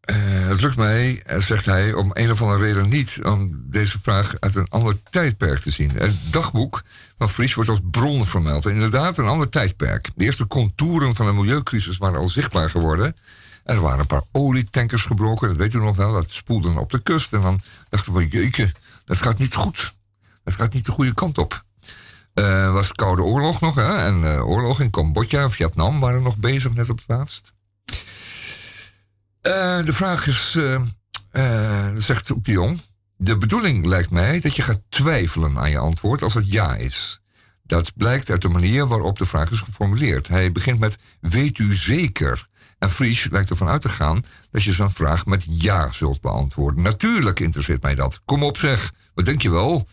eh, het lukt mij, zegt hij, om een of andere reden niet om deze vraag uit een ander tijdperk te zien. Het dagboek van Fries wordt als bron vermeld. En inderdaad, een ander tijdperk. De eerste contouren van de milieucrisis waren al zichtbaar geworden. Er waren een paar olietankers gebroken, dat weet u nog wel. Dat spoelden op de kust. En dan dachten we, jeetje, dat gaat niet goed. Dat gaat niet de goede kant op. Eh was Koude Oorlog nog, hè? En eh, oorlog in Cambodja Vietnam waren nog bezig, net op het laatst. Eh, de vraag is, zegt Oep de Jong... De bedoeling lijkt mij dat je gaat twijfelen aan je antwoord als het ja is. Dat blijkt uit de manier waarop de vraag is geformuleerd. Hij begint met weet u zeker? En Fries lijkt ervan uit te gaan dat je zijn vraag met ja zult beantwoorden. Natuurlijk interesseert mij dat. Kom op zeg, wat denk je wel?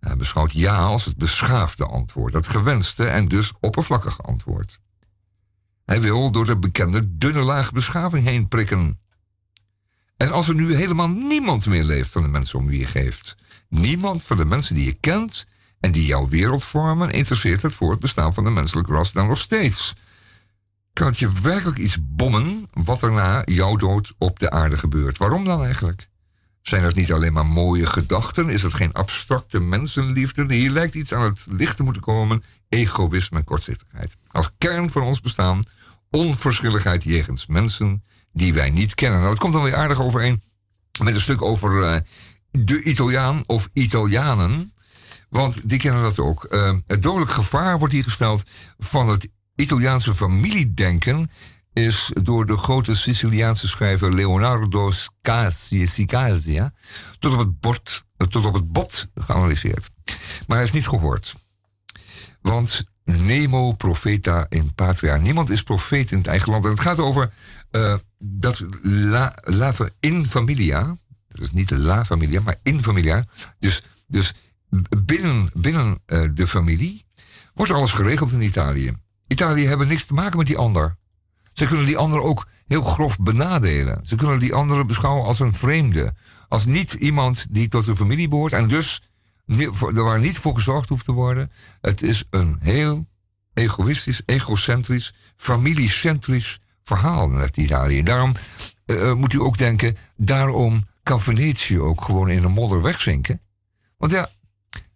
Hij beschouwt ja als het beschaafde antwoord, het gewenste en dus oppervlakkige antwoord. Hij wil door de bekende dunne laag beschaving heen prikken. En als er nu helemaal niemand meer leeft van de mensen om wie je geeft, niemand van de mensen die je kent en die jouw wereld vormen, interesseert het voor het bestaan van de menselijke ras dan nog steeds. Kan het je werkelijk iets bommen wat er na jouw dood op de aarde gebeurt? Waarom dan eigenlijk? Zijn het niet alleen maar mooie gedachten? Is het geen abstracte mensenliefde? Hier lijkt iets aan het licht te moeten komen: egoïsme en kortzichtigheid. Als kern van ons bestaan, onverschilligheid jegens mensen die wij niet kennen. Nou, dat komt dan weer aardig overeen met een stuk over eh, de Italiaan of Italianen. Want die kennen dat ook. Eh, het dodelijk gevaar wordt hier gesteld van het Italiaanse familiedenken is door de grote Siciliaanse schrijver Leonardo Sicasia tot op het, eh, tot op het bot geanalyseerd. Maar hij is niet gehoord. Want Nemo profeta in patria. Niemand is profeet in het eigen land. En het gaat over eh, dat la, in familia. Dat is niet la familia, maar in familia. Dus, dus binnen, binnen eh, de familie wordt alles geregeld in Italië. Italië hebben niks te maken met die ander. Ze kunnen die ander ook heel grof benadelen. Ze kunnen die andere beschouwen als een vreemde. Als niet iemand die tot de familie behoort en dus waar niet voor gezorgd hoeft te worden. Het is een heel egoïstisch, egocentrisch, familiecentrisch verhaal met Italië. Daarom eh, moet u ook denken, daarom kan Venetië ook gewoon in de modder wegzinken. Want ja,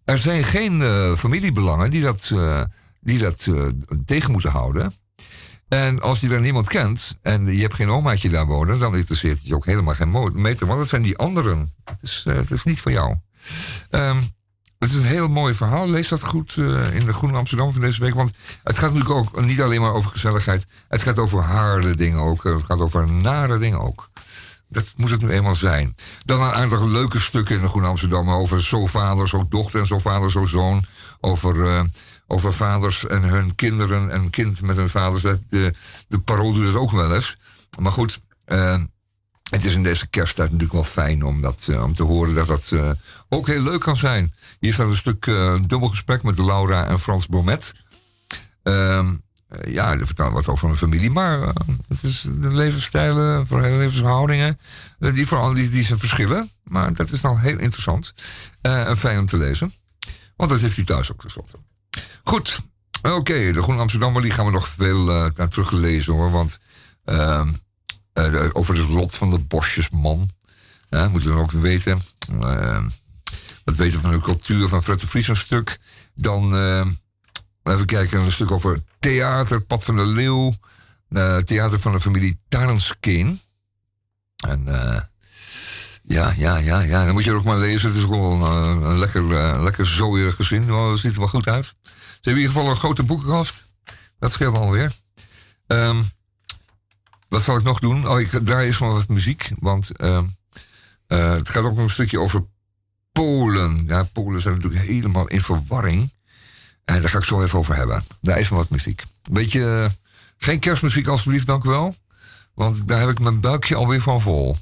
er zijn geen eh, familiebelangen die dat, eh, die dat eh, tegen moeten houden. En als je daar niemand kent en je hebt geen omaatje daar wonen, dan interesseert het je ook helemaal geen meter. Want dat zijn die anderen. Het is, eh, het is niet van jou. Ehm, het is een heel mooi verhaal. Lees dat goed eh, in de Groene Amsterdam van deze week. Want het gaat natuurlijk ook niet alleen maar over gezelligheid. Het gaat over harde dingen ook. Het gaat over nare dingen ook. Dat moet het nu eenmaal zijn. Dan een aantal leuke stukken in de Groene Amsterdam. Over zo vader, zo dochter en zo vader, zo zoon. Over, eh, over vaders en hun kinderen en kind met hun vaders. De, de, de parool doet het ook wel eens. Maar goed, eh, het is in deze kersttijd natuurlijk wel fijn om, dat, eh, om te horen dat dat eh, ook heel leuk kan zijn. Hier staat een stuk dubbel gesprek met Laura en Frans Bomet. Ehm, eh, ja, die vertellen wat over een familie, maar het is de levensstijlen, voor levensverhoudingen, eh, die, vooral, die, die zijn verschillen. Maar dat is dan heel interessant en fijn om te lezen. Want dat heeft u thuis ook tenslotte. Goed, oké, de Groene Amsterdammer, die gaan we nog veel eh, naar teruglezen hoor. Want ehm, eh, over het lot van de bosjesman. Ja, moeten we ook weten. Ehm, wat weten we van de cultuur van Fred de Vries een stuk. Dan ehm, even kijken, een stuk over theater, Pad van de Leeuw. eh, theater van de familie Tarenskeen. En ja, ja, ja, ja, dan moet je er ook maar lezen. Het is ook wel een, lekker, eh, lekker gezin. Oh, dat ziet er wel goed uit. Ze hebben in ieder geval een grote boekenkast. Dat scheelt alweer. Ehm wat zal ik nog doen? Oh, ik draai eerst maar wat muziek. Want ehm, eh, het gaat ook nog een stukje over Polen. Ja, Polen zijn natuurlijk helemaal in verwarring. En daar ga ik zo even over hebben. Daar is maar wat muziek. Beetje, eh, geen kerstmuziek alsjeblieft, dank u wel. Want daar heb ik mijn buikje alweer van vol.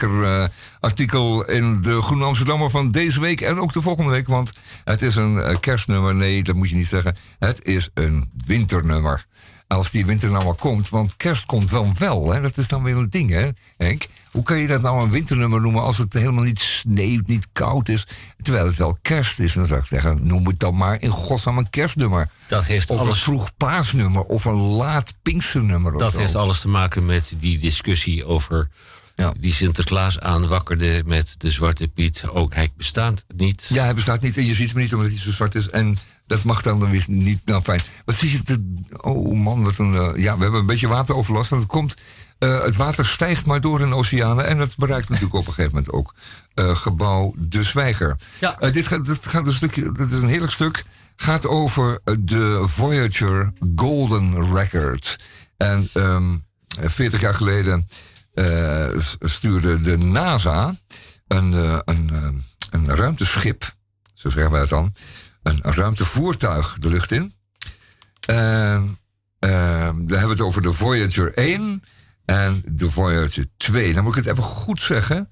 lekker eh, artikel in de Groene Amsterdammer van deze week en ook de volgende week. Want het is een eh, kerstnummer. Nee, dat moet je niet zeggen. Het is een winternummer. Als die winter nou maar komt, want kerst komt wel wel. Hè? Dat is dan weer een ding, hè, Henk? Hoe kan je dat nou een winternummer noemen als het helemaal niet sneeuwt, niet koud is? Terwijl het wel kerst is. Dan zou ik zeggen, noem het dan maar in godsnaam een kerstnummer. Dat heeft Of een alles, vroeg paasnummer of een laat pinksternummer dat zo. heeft alles te maken met die discussie over Ja. die Sinterklaas aanwakkerde met de Zwarte Piet. Ook hij bestaat niet. Ja, hij bestaat niet en je ziet hem niet omdat hij zo zwart is. En dat mag dan weer niet. Nou, fijn. Wat zie je te. Oh man, wat een. eh, ja, we hebben een beetje wateroverlast. En dat komt. eh, het water stijgt maar door in de oceanen. En dat bereikt natuurlijk op een gegeven moment ook eh, gebouw De Zwijger. Ja. Dit, gaat, dit gaat een stukje. Dit is een heerlijk stuk. Gaat over de Voyager Golden Record. En ehm 40 jaar geleden eh, stuurde de NASA een, eh, een, eh, een ruimteschip, zo zeggen wij het dan, een, ruimtevoertuig de lucht in. En eh, daar hebben we het over de Voyager 1 en de Voyager 2. Dan moet ik het even goed zeggen.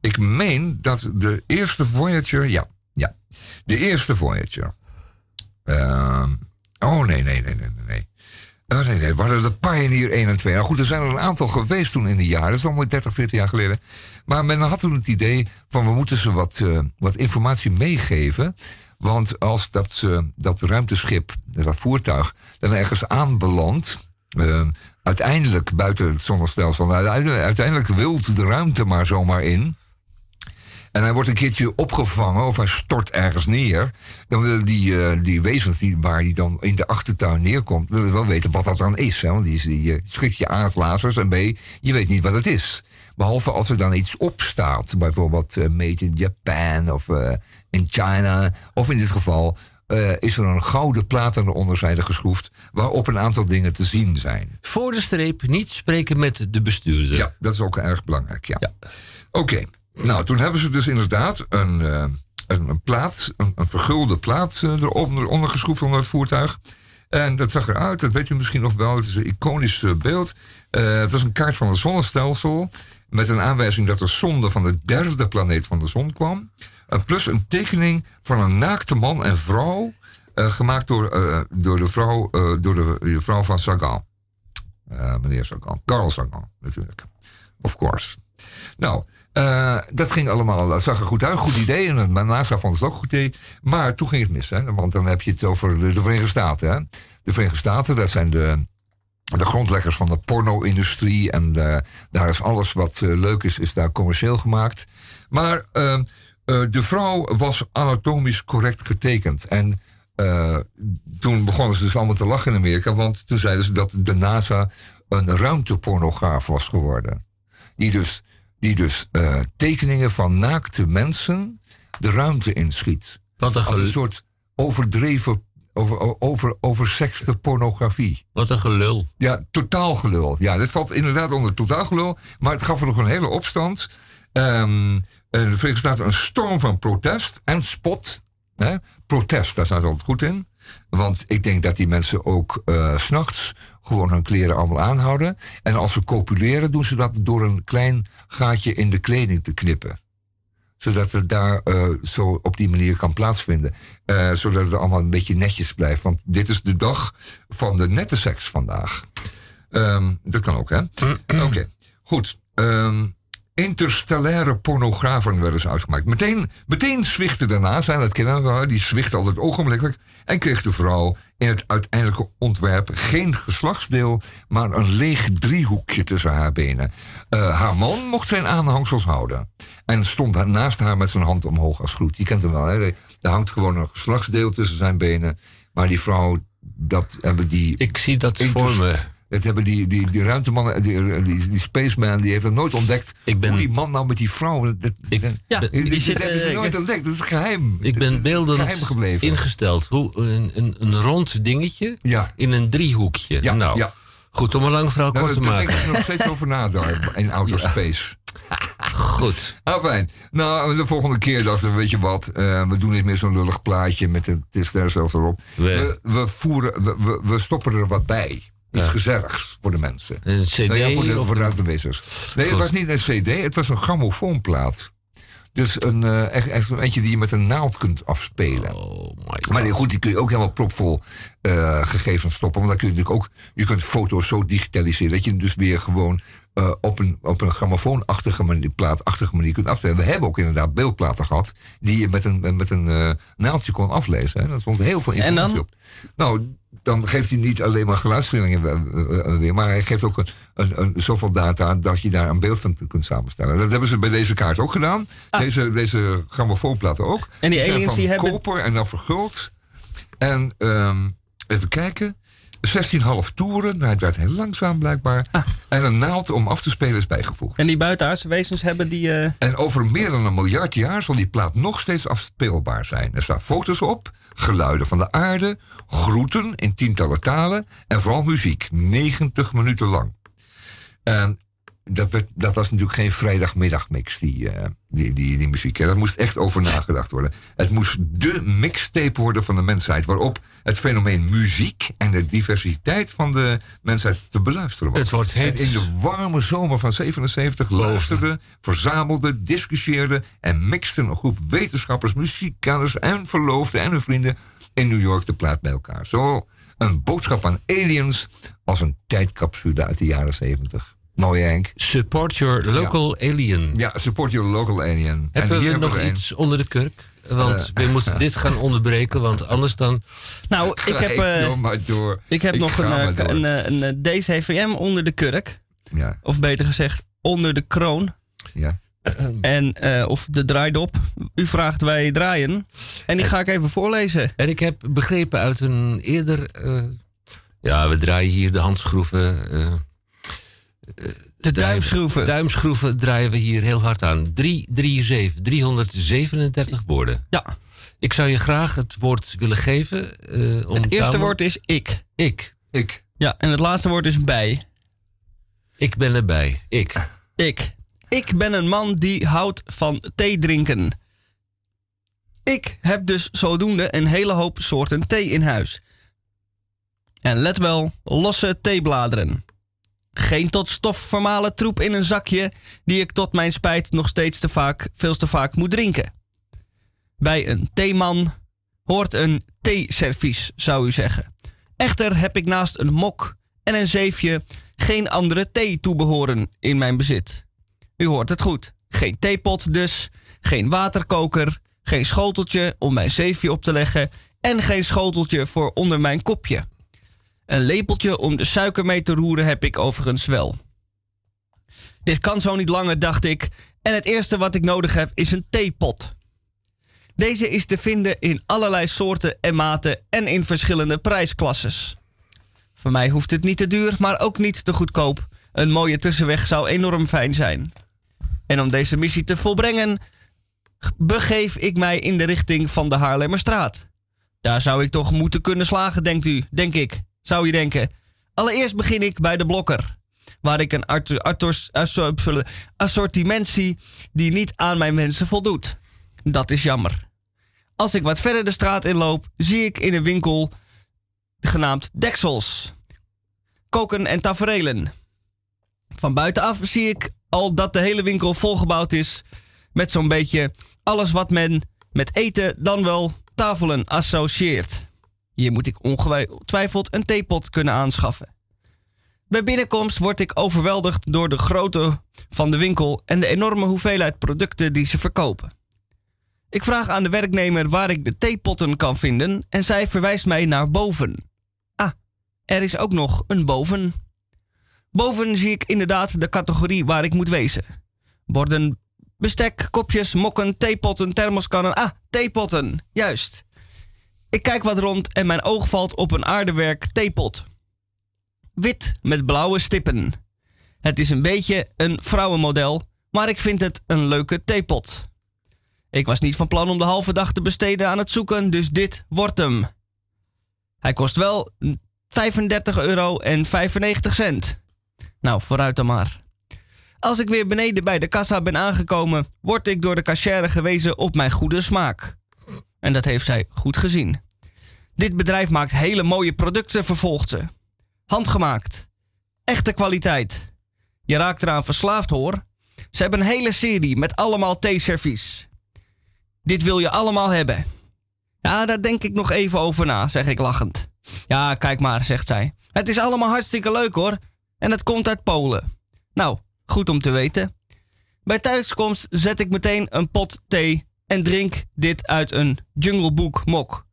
Ik meen dat de eerste Voyager, ja, ja, de eerste Voyager. Ehm, oh nee, nee, nee, nee, nee, nee. Nee, hadden de Pioneer 1 en 2. Nou goed, er zijn er een aantal geweest toen in de jaren. Dat is al 30, 40 jaar geleden. Maar men had toen het idee van we moeten ze wat, eh, wat informatie meegeven. Want als dat, eh, dat ruimteschip, dat voertuig, dan ergens aanbelandt... eh, uiteindelijk buiten het zonnestelsel... nou, uiteindelijk wilt de ruimte maar zomaar in... En hij wordt een keertje opgevangen of hij stort ergens neer. Dan willen die, eh, die wezens die, waar hij dan in de achtertuin neerkomt, willen wel weten wat dat dan is. Hè? Want die, die eh, schrikt je aardlazers en B, je weet niet wat het is. Behalve als er dan iets opstaat. Bijvoorbeeld eh, made in Japan of in China. Of in dit geval is er een gouden plaat aan de onderzijde geschroefd... waarop een aantal dingen te zien zijn. Voor de streep niet spreken met de bestuurder. Ja, dat is ook erg belangrijk, ja. Oké, nou toen hebben ze dus inderdaad een, eh, een, plaat, een, vergulde plaat eh, eronder geschroefd onder het voertuig. En dat zag eruit, dat weet u misschien nog wel, het is een iconisch eh, beeld. Het was een kaart van het zonnestelsel met een aanwijzing dat er zonde van de derde planeet van de zon kwam. Plus een tekening van een naakte man en vrouw, gemaakt door, door, de vrouw, door de, de vrouw van Sagan. Meneer Sagan, Carl Sagan natuurlijk. Of course. Nou, eh, dat ging allemaal, dat zag er goed uit, goed idee. En de NASA vond het ook goed idee. Maar toen ging het mis, hè? want dan heb je het over de, de Verenigde Staten. Hè? De Verenigde Staten, dat zijn de, de grondleggers van de porno-industrie. En eh, daar is alles wat eh, leuk is, is daar commercieel gemaakt. Maar eh, eh, de vrouw was anatomisch correct getekend. En toen begonnen ze dus allemaal te lachen in Amerika, want toen zeiden ze dat de NASA een ruimtepornograaf was geworden. Die dus, die dus eh, tekeningen van naakte mensen de ruimte inschiet. Wat een, Als een soort overdreven, over, over, pornografie. wat een gelul. Ja, totaal gelul. Ja, dit valt inderdaad onder totaal gelul. Maar het gaf er nog een hele opstand. Eh, de Verenigde Staten een storm van protest en spot. Hè? Protest, daar staat altijd goed in. Want ik denk dat die mensen ook s s'nachts gewoon hun kleren allemaal aanhouden. En als ze copuleren, doen ze dat door een klein gaatje in de kleding te knippen. Zodat het daar eh, zo op die manier kan plaatsvinden. Eh, zodat het allemaal een beetje netjes blijft. Want dit is de dag van de nette seks vandaag. Ehm, dat kan ook, hè? Oké, goed. Ehm, interstellaire pornografen werden ze uitgemaakt. Meteen, meteen zwichtte daarna, zijn dat kennen we wel, die zwicht altijd ogenblikkelijk. En kreeg de vrouw in het uiteindelijke ontwerp geen geslachtsdeel, maar een leeg driehoekje tussen haar benen. Eh, haar man mocht zijn aanhangsels houden. En stond naast haar met zijn hand omhoog als groet. Je kent hem wel, hè? Er hangt gewoon een geslachtsdeel tussen zijn benen. Maar die vrouw, dat hebben die Ik zie dat voor me. Dat hebben die, die, die ruimtemannen, die, die, die spaceman, die heeft dat nooit ontdekt. Ik ben- Hoe die man nou met die vrouw. Dat, dat, Ik, Ja, die, die zit, hebben ze eh, nooit ontdekt. Dat is geheim. ik ben beeldend ingesteld. Hoe, een, een, een rond dingetje Ja. in een driehoekje. Ja, nou, ja. goed om een lang verhaal Nou, kort te daar denk maken. ik nog steeds over na daar in outer space. Goed. Ah, fijn. Nou, de volgende keer dachten we, weet je wat, eh, we doen niet meer zo'n lullig plaatje met de sterrenstelsel erop. We- We, we, voeren, we stoppen er wat bij. Iets Ja. gezelligs voor de mensen. Een cd Nou ja, voor de, of voor de. Nee, het was niet een cd, het was een grammofoonplaat. Dus een, eh, echt, echt een eentje die je met een naald kunt afspelen. Oh my god. Maar nee, goed, die kun je ook helemaal propvol eh, gegevens stoppen. Want dan kun je natuurlijk ook, je kunt foto's zo digitaliseren dat je hem dus weer gewoon eh, op een, op een grammofoonachtige manier, plaatachtige manier kunt afspelen. We hebben ook inderdaad beeldplaten gehad die je met een, met een eh, naaldje kon aflezen. Hè. Dat stond heel veel En informatie dan? op. Nou, dan geeft hij niet alleen maar geluidstrillingen we- we- weer, maar hij geeft ook een, een, een, zoveel data dat je daar een beeld van kunt samenstellen. Dat hebben ze bij deze kaart ook gedaan. Deze, deze grammofoonplaten ook. Ah. En die zijn aliens die hebben- koper en dan verguld. En ehm, even kijken. 16,5 toeren. Nou, het werd heel langzaam blijkbaar. Ah. En een naald om af te spelen is bijgevoegd. En die buitenaardse wezens hebben die... eh, En over meer dan een miljard jaar zal die plaat nog steeds afspeelbaar zijn. Er staan foto's op, geluiden van de aarde, groeten in tientallen talen en vooral muziek, 90 minuten lang. En dat, werd, dat was natuurlijk geen vrijdagmiddagmix, die, eh, die, die, die muziek. hè. Daar moest echt over nagedacht worden. Het moest de mixtape worden van de mensheid, waarop het fenomeen muziek en de diversiteit van de mensheid te beluisteren was. Het wordt heet. En in de warme zomer van 77 luisterden, verzamelden, discussieerden en mixten een groep wetenschappers, muziekkenners en verloofden en hun vrienden in New York de plaat bij elkaar. Zo een boodschap aan aliens als een tijdcapsule uit de jaren 70. Mooi Henk. Support your local alien. Ja, support your local alien. En Hebben hier we nog een. iets onder de kurk? Want Eh. we moeten dit gaan onderbreken, want anders dan... nou, ik heb, eh, door maar door. ik heb nog een, eh, door. een, een, DCVM onder de kurk. Ja, Of beter gezegd, onder de kroon. ja. En, eh, of de draaidop. U vraagt, wij draaien. En die ga ik even voorlezen. En ik heb begrepen uit een eerder... eh, ja, we draaien hier de handschroeven... De duimschroeven. Duimschroeven draaien we hier heel hard aan. 337, 337 woorden. Ja, Ik zou je graag het woord willen geven. eh, om het eerste woord is ik. Ik. Ik. Ja, en het laatste woord is bij. Ik ben erbij. Ik. Ik. Ik ben een man die houdt van thee drinken. Ik heb dus zodoende een hele hoop soorten thee in huis. En let wel, losse theebladeren. Geen tot stof vermalen troep in een zakje die ik tot mijn spijt nog steeds te vaak, veel te vaak moet drinken. Bij een theeman hoort een theeservies, zou u zeggen. Echter heb ik naast een mok en een zeefje geen andere thee toebehoren in mijn bezit. U hoort het goed. Geen theepot dus, geen waterkoker, geen schoteltje om mijn zeefje op te leggen en geen schoteltje voor onder mijn kopje. Een lepeltje om de suiker mee te roeren heb ik overigens wel. Dit kan zo niet langer, dacht ik, en het eerste wat ik nodig heb is een theepot. Deze is te vinden in allerlei soorten en maten en in verschillende prijsklasses. Voor mij hoeft het niet te duur, maar ook niet te goedkoop. Een mooie tussenweg zou enorm fijn zijn. En om deze missie te volbrengen, begeef ik mij in de richting van de Haarlemmerstraat. Daar zou ik toch moeten kunnen slagen, denkt u, denk ik. Zou je denken. Allereerst begin ik bij de blokker. Waar ik een assortiment zie die niet aan mijn wensen voldoet. Dat is jammer. Als ik wat verder de straat inloop, zie ik in een winkel genaamd Deksels. Koken en taferelen. Van buitenaf zie ik al dat de hele winkel volgebouwd is met zo'n beetje alles wat men met eten dan wel tafelen associeert. Hier moet ik ongetwijfeld een theepot kunnen aanschaffen. Bij binnenkomst word ik overweldigd door de grootte van de winkel en de enorme hoeveelheid producten die ze verkopen. Ik vraag aan de werknemer waar ik de theepotten kan vinden en zij verwijst mij naar boven. Ah, er is ook nog een boven. Boven zie ik inderdaad de categorie waar ik moet wezen. Borden, bestek, kopjes, mokken, theepotten, thermoskannen. Ah, theepotten, juist. Ik kijk wat rond en mijn oog valt op een aardewerk theepot. Wit met blauwe stippen. Het is een beetje een vrouwenmodel, maar ik vind het een leuke theepot. Ik was niet van plan om de halve dag te besteden aan het zoeken, dus dit wordt hem. Hij kost wel 35 euro en 95 cent. Nou, vooruit dan maar. Als ik weer beneden bij de kassa ben aangekomen, word ik door de cashier gewezen op mijn goede smaak. En dat heeft zij goed gezien. Dit bedrijf maakt hele mooie producten, vervolgt ze. Handgemaakt. Echte kwaliteit. Je raakt eraan verslaafd hoor. Ze hebben een hele serie met allemaal theeservies. Dit wil je allemaal hebben. Ja, daar denk ik nog even over na, zeg ik lachend. Ja, kijk maar, zegt zij. Het is allemaal hartstikke leuk hoor. En het komt uit Polen. Nou, goed om te weten. Bij thuiskomst zet ik meteen een pot thee en drink dit uit een Jungle Book mok.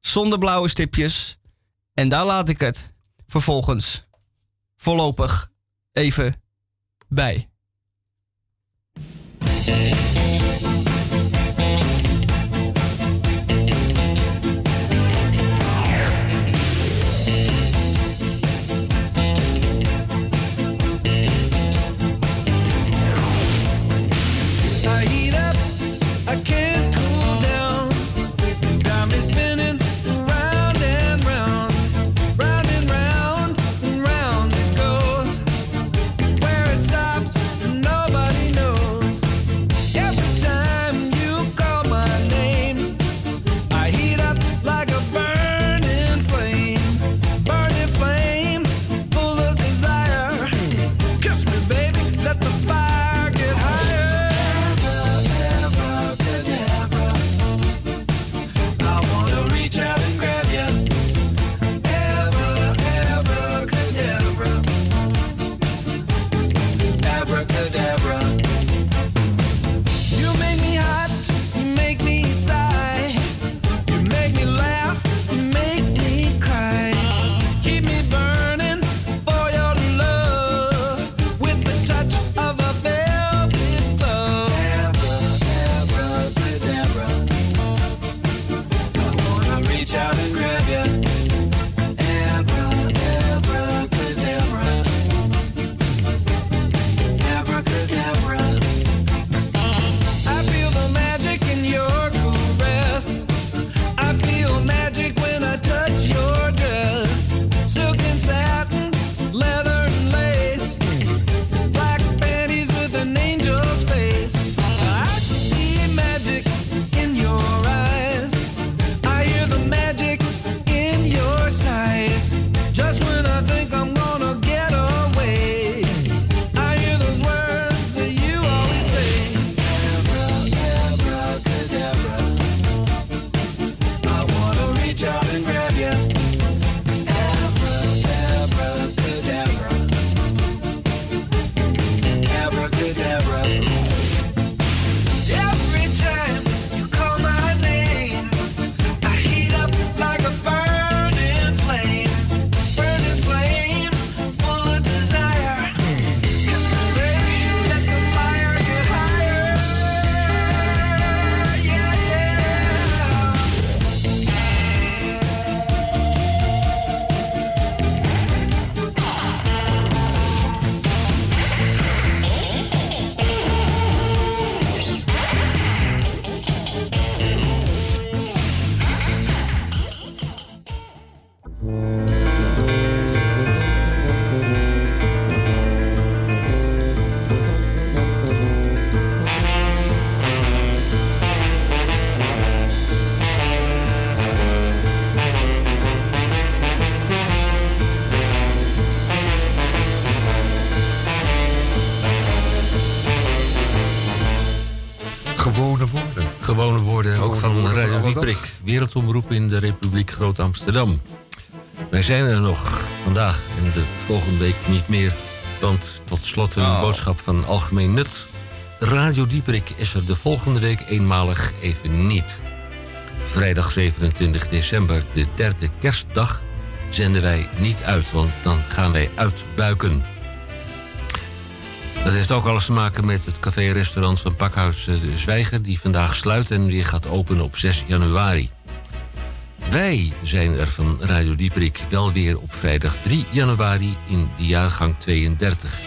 Zonder blauwe stipjes. En daar laat ik het vervolgens voorlopig even bij. Wereldomroep in de Republiek Groot-Amsterdam. Wij zijn er nog vandaag en de volgende week niet meer. Want tot slot een Oh. boodschap van algemeen nut. Radio Dieperik is er de volgende week eenmalig even niet. Vrijdag 27 december, de derde kerstdag, zenden wij niet uit, want dan gaan wij uitbuiken. Dat heeft ook alles te maken met het café-restaurant van Pakhuis eh, de Zwijger... die vandaag sluit en weer gaat openen op 6 januari. Wij zijn er van Radio Dieperik wel weer op vrijdag 3 januari in de jaargang 32.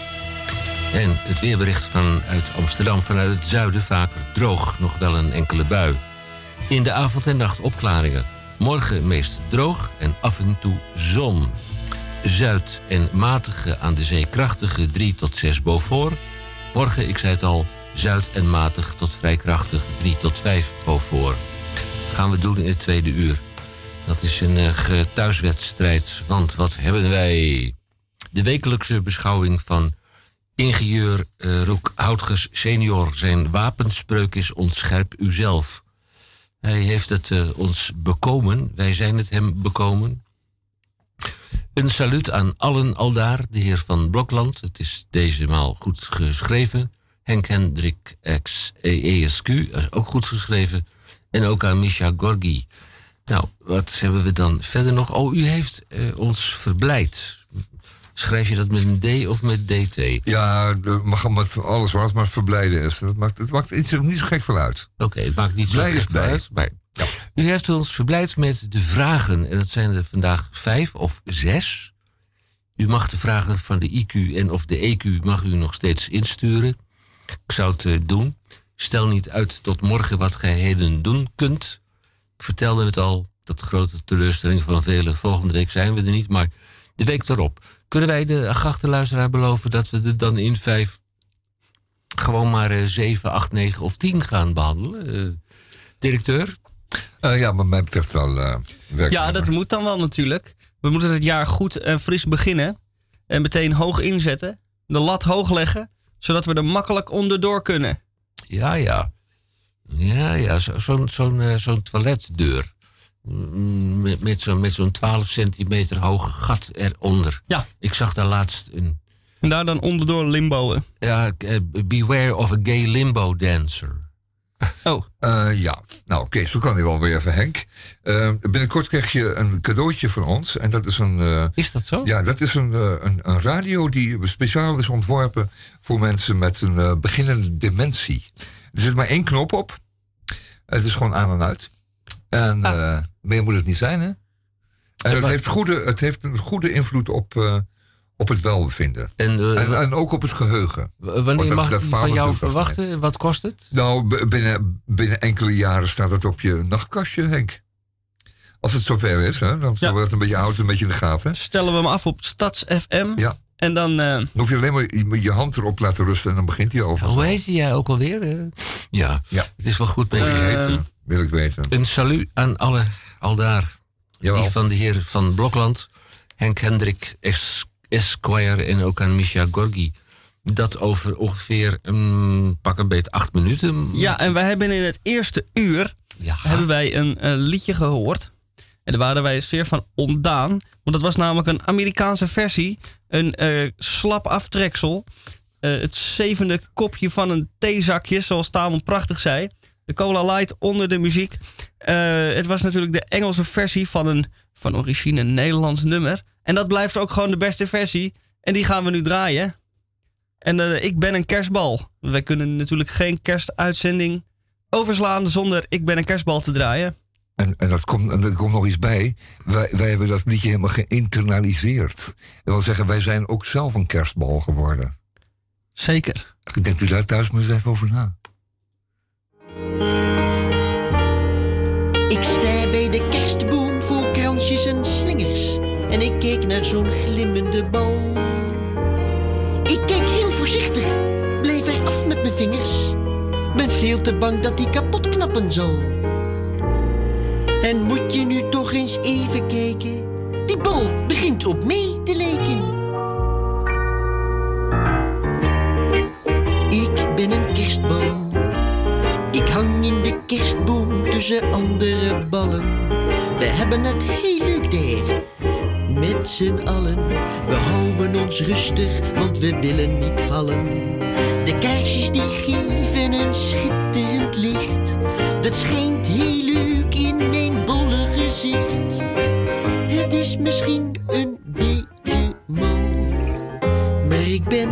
En het weerbericht vanuit Amsterdam vanuit het zuiden vaker droog, nog wel een enkele bui. In de avond en nacht opklaringen. Morgen meest droog en af en toe zon. Zuid- en matige aan de zee krachtige 3 tot 6 Beaufort. Morgen, ik zei het al, zuid- en matig tot vrij krachtig 3 tot 5 Beaufort. Gaan we doen in het tweede uur. Dat is een eh, ge- thuiswedstrijd, want wat hebben wij? De wekelijkse beschouwing van ingenieur eh Roek Houtges senior. Zijn wapenspreuk is ontscherp uzelf. Hij heeft het eh, ons bekomen, wij zijn het hem bekomen. Een saluut aan allen aldaar, de heer van Blokland. Het is deze maal goed geschreven. Henk Hendrik X ESQ, is ook goed geschreven. En ook aan Misha Gorgi. Nou, wat hebben we dan verder nog? Oh, u heeft eh, ons verblijd. Schrijf je dat met een D of met DT? Ja, mag met alles wat maar verblijden is. Dat maakt, het maakt iets niet zo gek van uit. Oké, het maakt niet zo Blij gek veel blij. uit. Maar u heeft ons verblijd met de vragen. En dat zijn er vandaag vijf of zes. U mag de vragen van de IQ en of de EQ mag u nog steeds insturen. Ik zou het eh, doen. Stel niet uit tot morgen wat gij heden doen kunt. Ik vertelde het al, tot grote teleurstelling van velen. Volgende week zijn we er niet, maar de week erop. Kunnen wij de geachte luisteraar beloven dat we er dan in vijf gewoon maar eh, 7, 8, 9 of 10 gaan behandelen? Eh, directeur? Eh, ja, wat mij betreft wel eh werk. Ja, dat moet dan wel natuurlijk. We moeten het jaar goed en fris beginnen. En meteen hoog inzetten. De lat hoog leggen. Zodat we er makkelijk onderdoor kunnen. Ja, ja. Ja, ja, zo- zo'n zo'n eh, zo'n toiletdeur. Mm, Met, met zo'n met zo'n 12 centimeter hoge gat eronder. Ja. Ik zag daar laatst een... En daar dan onderdoor limboen. Ja, eh, beware of a gay limbo dancer. Oh. Eh, ja, nou oké, zo kan hij wel weer even, Henk. Binnenkort krijg je een cadeautje van ons. En dat is een... eh, Is dat zo? Ja, dat is een, een, een radio die speciaal is ontworpen voor mensen met een beginnende dementie. Er zit maar één knop op. Het is gewoon aan en uit. En eh, meer moet het niet zijn, hè? En het heeft, goede, het heeft een goede invloed op, eh, op het welbevinden. En, eh, en, en ook op het geheugen. wanneer mag dat ik van jou verwachten? Wat kost het? Nou, binnen, binnen enkele jaren staat het op je nachtkastje, Henk. Als het zover is, hè? Dan Ja. wordt het een beetje oud, een beetje in de gaten. Stellen we hem af op Stads FM. Ja. En dan... eh, Dan hoef je alleen maar je, je hand erop laten rusten en dan begint hij over. Hoe heet jij ook alweer? eh? Ja, Ja. het is wel goed met je. heet, eh, wil ik weten. Een salut aan alle aldaar. Jawel. Die van de heer van Blokland, Henk Hendrik Es- Esquire en ook aan Misha Gorgi. Dat over ongeveer een pak een beet acht minuten. ja, en wij hebben in het eerste uur... Ja. hebben wij een eh, liedje gehoord. En daar waren wij zeer van ontdaan. Want dat was namelijk een Amerikaanse versie. Een eh, slap aftreksel. Eh, het zevende kopje van een theezakje, zoals Tamon prachtig zei. De Cola Light onder de muziek. Eh, het was natuurlijk de Engelse versie van een van origine Nederlands nummer. En dat blijft ook gewoon de beste versie. En die gaan we nu draaien. En ik ben een kerstbal. Wij kunnen natuurlijk geen kerstuitzending overslaan zonder ik ben een kerstbal te draaien. En, en, dat komt, en er komt nog iets bij. Wij, wij hebben dat liedje helemaal geïnternaliseerd. Dat wil zeggen, wij zijn ook zelf een kerstbal geworden. Zeker. Denkt u daar thuis maar eens even over na. Ik sta bij de kerstboom vol kransjes en slingers. En ik keek naar zo'n glimmende bal. Ik keek heel voorzichtig, bleef er af met mijn vingers. Ben veel te bang dat die kapot knappen zal. En moet je nu toch eens even kijken? Die bal begint op mee te lijken. Ik ben een kerstbal. Ik hang in de kerstboom tussen andere ballen. We hebben het heel leuk daar. Met z'n allen, we houden ons rustig, want we willen niet vallen. De kaarsjes die geven een schitterend licht. Dat schijnt heel leuk in mijn bolle gezicht. Het is misschien een beetje mal, maar ik ben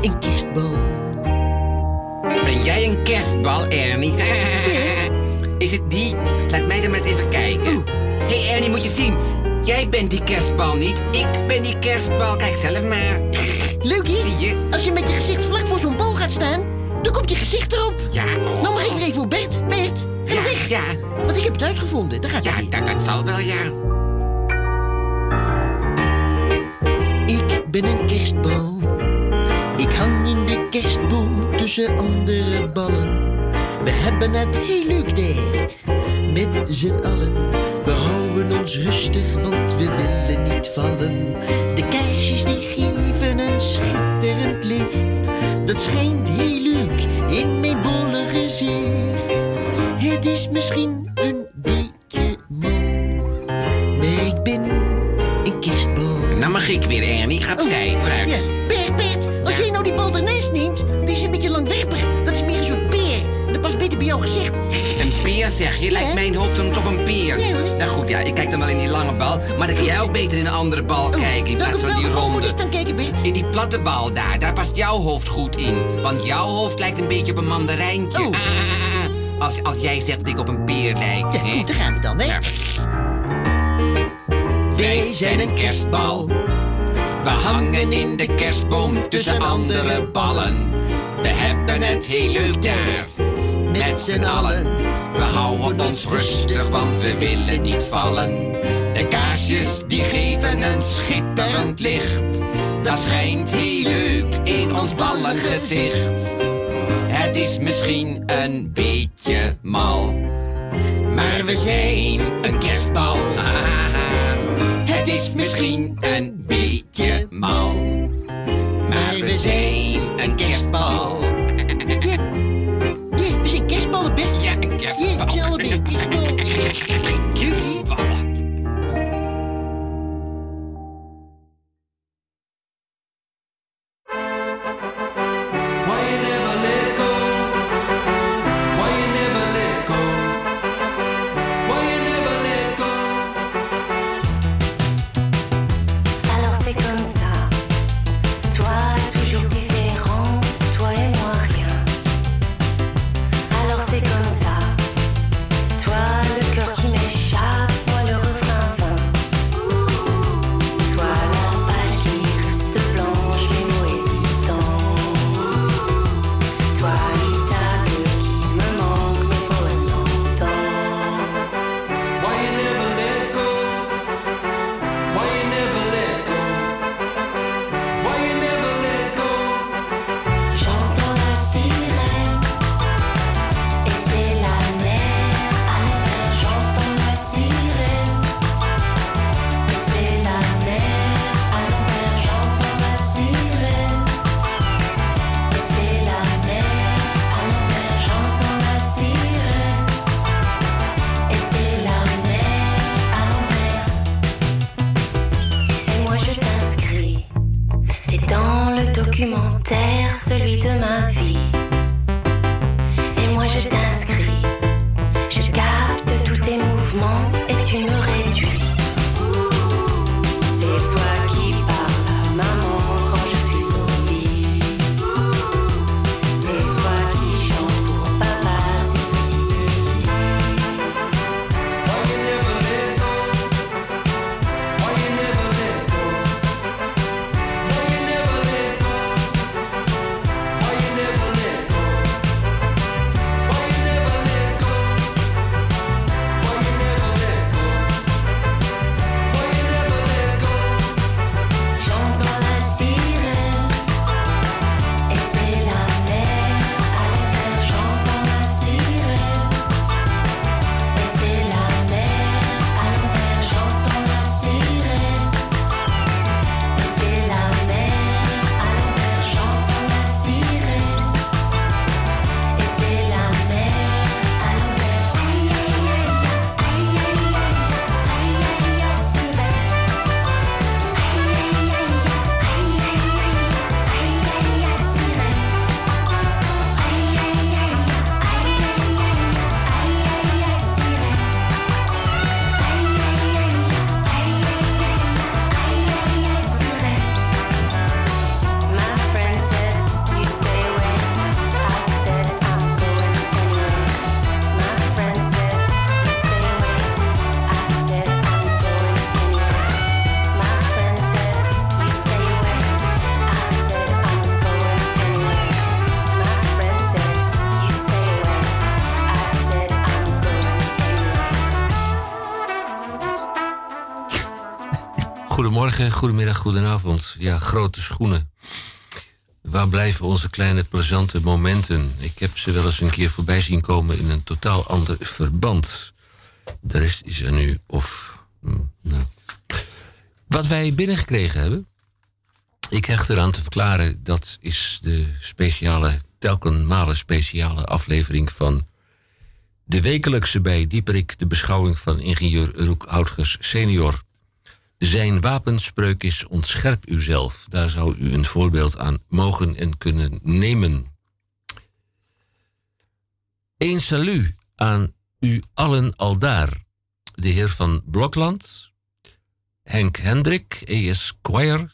een kerstbal. Ben jij een kerstbal, Ernie? Is het die? Laat mij er maar eens even kijken. Hé hey Ernie, moet je zien. Jij bent die kerstbal niet. Ik ben die kerstbal. Kijk zelf maar. Leuk, hè? Zie je? Als je met je gezicht vlak voor zo'n bal gaat staan, dan komt je gezicht erop. Ja, oh. Nou mag ik weer even voor Bert. Bert, ga Ja, weg. ja. Want ik heb het uitgevonden. Daar gaat Ja, hij weer. dat, dat zal wel, ja. Ik ben een kerstbal. Ik hang in de kerstboom tussen andere ballen. We hebben het heel leuk daar. Met z'n allen. We houden ons rustig, want we willen niet vallen. De kaarsjes die schitterend licht. Dat schijnt heel leuk in mijn bolle gezicht. Het is misschien Bij jouw gezicht. Een peer zeg je? Lijkt mijn hoofd soms op een peer. Ja, hoor. nou goed, ja, ik kijk dan wel in die lange bal. Maar dan kan jij ook beter in een andere bal kijken. In plaats van die ronde. ik dan kijken, Bert? In die platte bal daar, daar past jouw hoofd goed in. Want jouw hoofd lijkt een beetje op een mandarijntje. Oh. Ah, ah, ah, ah. Als, als jij zegt dat ik op een peer lijk. Ja, goed, daar gaan we dan, hè? Ja. Wij zijn een kerstbal. We hangen in de kerstboom tussen andere ballen. We hebben het heel leuk daar. Met z'n allen. We houden ons rustig, want we willen niet vallen. De kaarsjes die geven een schitterend licht. Dat schijnt heel leuk in ons ballengezicht. Het is misschien een beetje mal. Maar we zijn een kerstbal. Het is misschien een beetje mal. Maar we zijn een kerstbal. Goedemiddag, goedenavond. Ja, grote schoenen. Waar blijven onze kleine plezante momenten? Ik heb ze wel eens een keer voorbij zien komen in een totaal ander verband. De rest is er nu of. hm, nou. Wat wij binnengekregen hebben. Ik hecht eraan te verklaren, dat is de speciale, telkenmale speciale aflevering van de wekelijkse bij Dieperik, de beschouwing van ingenieur Roek Houtgers senior. Zijn wapenspreuk is ontscherp uzelf. Daar zou u een voorbeeld aan mogen en kunnen nemen. Een salut aan u allen aldaar. De heer van Blokland, Henk Hendrik, ES Squire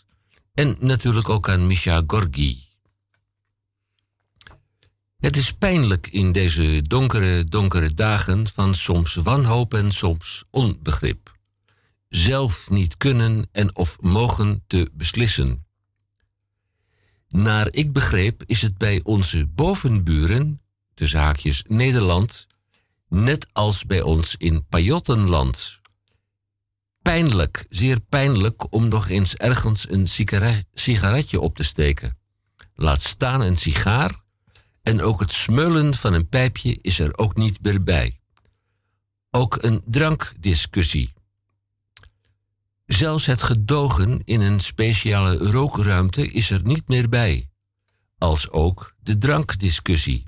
en natuurlijk ook aan Misha Gorgi. Het is pijnlijk in deze donkere, donkere dagen van soms wanhoop en soms onbegrip. Zelf niet kunnen en of mogen te beslissen. Naar ik begreep is het bij onze bovenburen, de zaakjes Nederland, net als bij ons in Pajottenland. Pijnlijk, zeer pijnlijk om nog eens ergens een sigare- sigaretje op te steken. Laat staan een sigaar en ook het smeulen van een pijpje is er ook niet meer bij. Ook een drankdiscussie. Zelfs het gedogen in een speciale rookruimte is er niet meer bij. Als ook de drankdiscussie.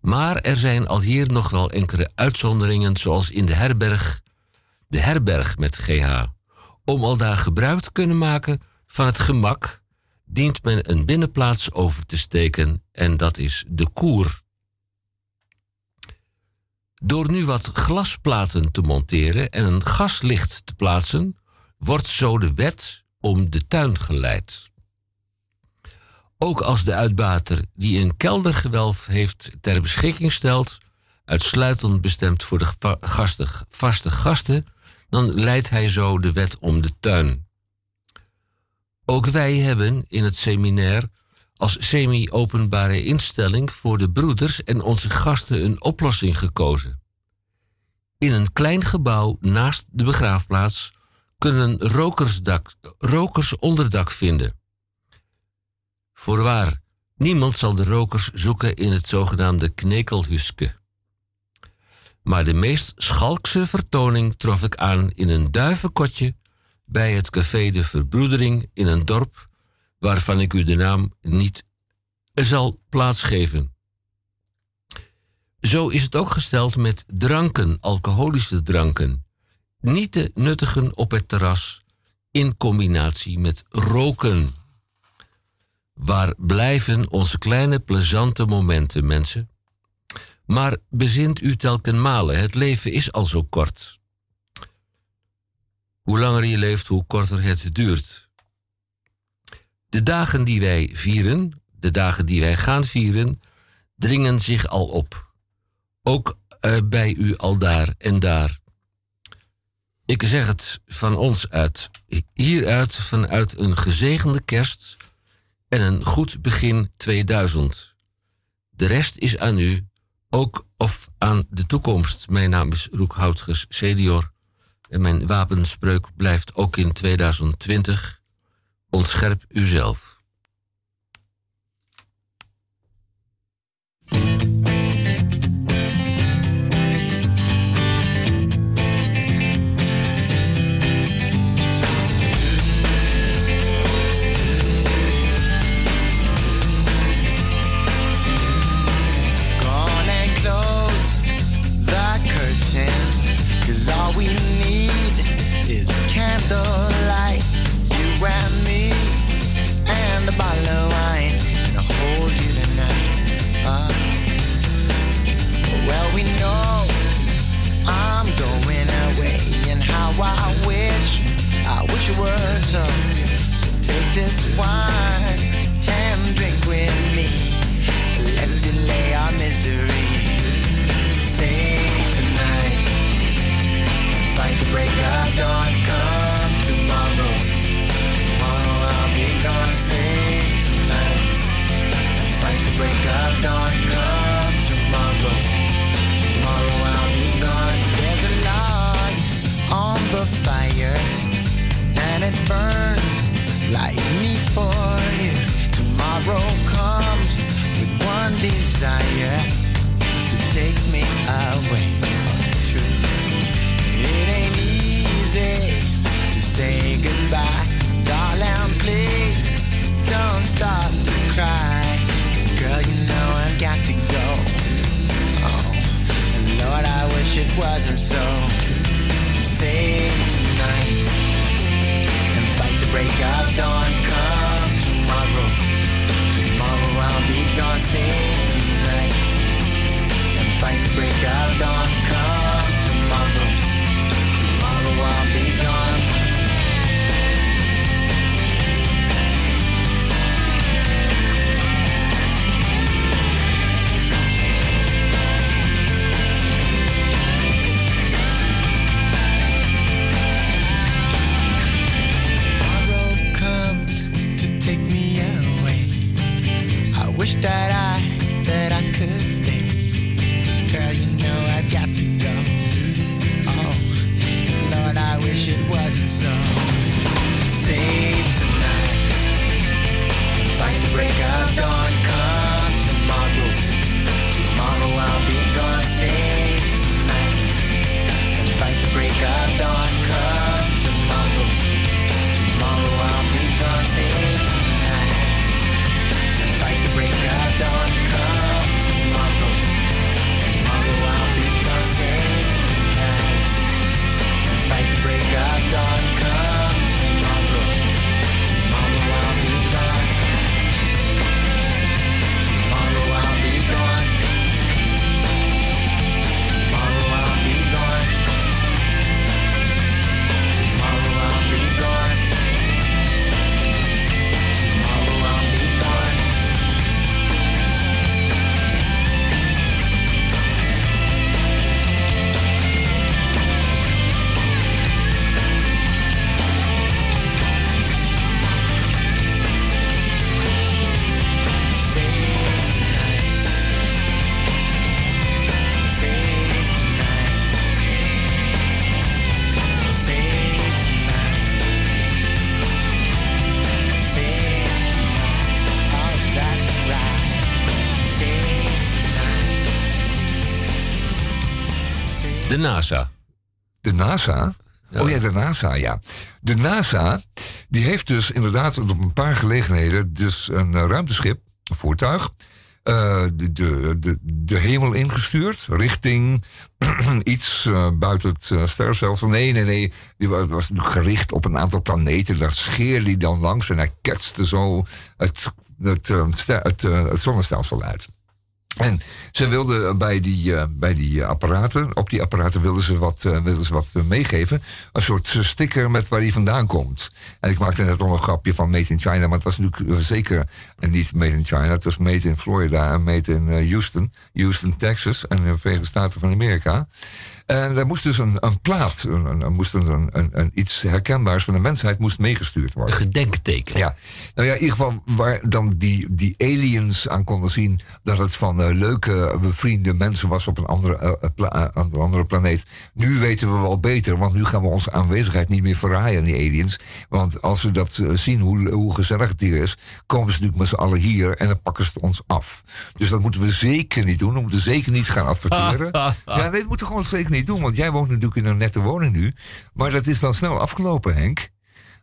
Maar er zijn al hier nog wel enkele uitzonderingen, zoals in de herberg, de herberg met GH. Om al daar gebruik te kunnen maken van het gemak, dient men een binnenplaats over te steken en dat is de koer. Door nu wat glasplaten te monteren en een gaslicht te plaatsen, wordt zo de wet om de tuin geleid. Ook als de uitbater die een keldergewelf heeft ter beschikking stelt, uitsluitend bestemd voor de gasten, vaste gasten, dan leidt hij zo de wet om de tuin. Ook wij hebben in het seminair als semi-openbare instelling voor de broeders en onze gasten een oplossing gekozen. In een klein gebouw naast de begraafplaats kunnen rokersdak, rokers onderdak vinden. Voorwaar, niemand zal de rokers zoeken in het zogenaamde knekelhuske. Maar de meest schalkse vertoning trof ik aan in een duivenkotje bij het café De Verbroedering in een dorp waarvan ik u de naam niet zal plaatsgeven. Zo is het ook gesteld met dranken, alcoholische dranken. Niet te nuttigen op het terras in combinatie met roken. Waar blijven onze kleine plezante momenten, mensen? Maar bezint u telkenmale, het leven is al zo kort. Hoe langer je leeft, hoe korter het duurt. De dagen die wij vieren, de dagen die wij gaan vieren, dringen zich al op. Ook eh, bij u al daar en daar. Ik zeg het van ons uit, hieruit vanuit een gezegende kerst en een goed begin 2000. De rest is aan u, ook of aan de toekomst. Mijn naam is Roek Houtges senior en mijn wapenspreuk blijft ook in 2020. Ontscherp uzelf. Desire to take me away. It's true. It ain't easy to say goodbye, darling. Please don't start to cry. 'Cause girl, you know I've got to go. Oh, Lord, I wish it wasn't so. Save tonight and fight the break of dawn. Come tomorrow, tomorrow I'll be gone. Save fight the break of dawn. Come tomorrow, tomorrow I'll be gone. tomorrow comes it wasn't so. NASA. De NASA? Oh ja, de NASA, ja. De NASA, die heeft dus inderdaad op een paar gelegenheden dus een eh, ruimteschip, een voertuig, eh, de, de, de, de hemel ingestuurd, richting iets eh, buiten het uh, sterrenstelsel. Nee, nee, nee, die was, was gericht op een aantal planeten. Daar scheerde hij dan langs en hij ketste zo het, het, het, het zonnestelsel uit. En ze wilden bij die, eh, bij die apparaten, op die apparaten wilden ze wat, eh, wilden ze wat eh, meegeven. Een soort eh, sticker met waar die vandaan komt. En ik maakte net al een grapje van Made in China, maar het was natuurlijk eh, zeker niet Made in China. Het was Made in Florida en Made in eh, Houston, Houston, Texas en de Verenigde Staten van Amerika. En daar moest dus een, een plaat, een, een, moest een, een, iets herkenbaars van de mensheid moest meegestuurd worden. Een gedenkteken. Ja, nou ja, in ieder geval waar dan die, die aliens aan konden zien dat het van eh, leuke, bevriende mensen was op een andere, eh, eh, pla- andere planeet. Nu weten we wel beter, want nu gaan we onze aanwezigheid niet meer verraaien aan die aliens. Want als ze dat zien, hoe, hoe gezellig het hier is, komen ze natuurlijk met z'n allen hier en dan pakken ze het ons af. Dus dat moeten we zeker niet doen. We moeten zeker niet gaan adverteren. ja, nee, dat moeten we gewoon zeker niet doen, want jij woont natuurlijk in een nette woning nu. Maar dat is dan snel afgelopen, Henk.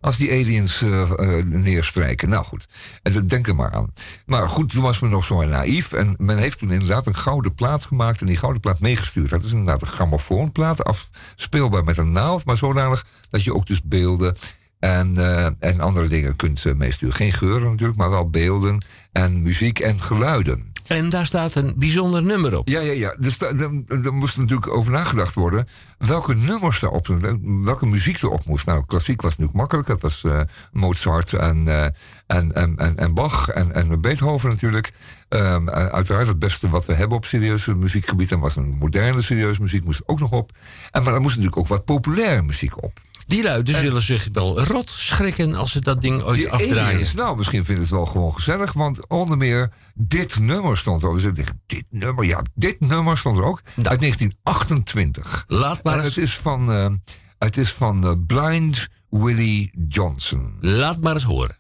Als die aliens eh, eh, neerstrijken. Nou goed, dat- denk er maar aan. Maar goed, toen was men nog zo naïef. En men heeft toen inderdaad een gouden plaat gemaakt. En die gouden plaat meegestuurd. Dat is inderdaad een grammofoonplaat. Afspeelbaar met een naald. Maar zodanig dat je ook dus beelden en, eh, en andere dingen kunt eh, meesturen. Geen geuren natuurlijk, maar wel beelden en muziek en geluiden. En daar staat een bijzonder nummer op. Ja, ja, ja. Dus daar moest natuurlijk over nagedacht worden. Welke nummers daarop, welke muziek erop moest. Nou, klassiek was natuurlijk makkelijk. Dat was eh, Mozart en, eh, en, en, en, en Bach en, en Beethoven natuurlijk. Ehm, eh, uiteraard het beste wat we hebben op serieuze muziekgebied. En was een moderne serieuze muziek moest ook nog op. En, maar er moest natuurlijk ook wat populaire muziek op. Die luiden zullen zich wel rot schrikken als ze dat ding ooit afdraaien. aliens, nou, misschien vinden ze het wel gewoon gezellig. Want onder meer dit nummer stond er ook. Dus ik dacht, dit nummer, ja, dit nummer stond er ook. Uit 1928. Laat maar En eens. het is van, eh, het is van eh, Blind Willie Johnson. Laat maar eens horen.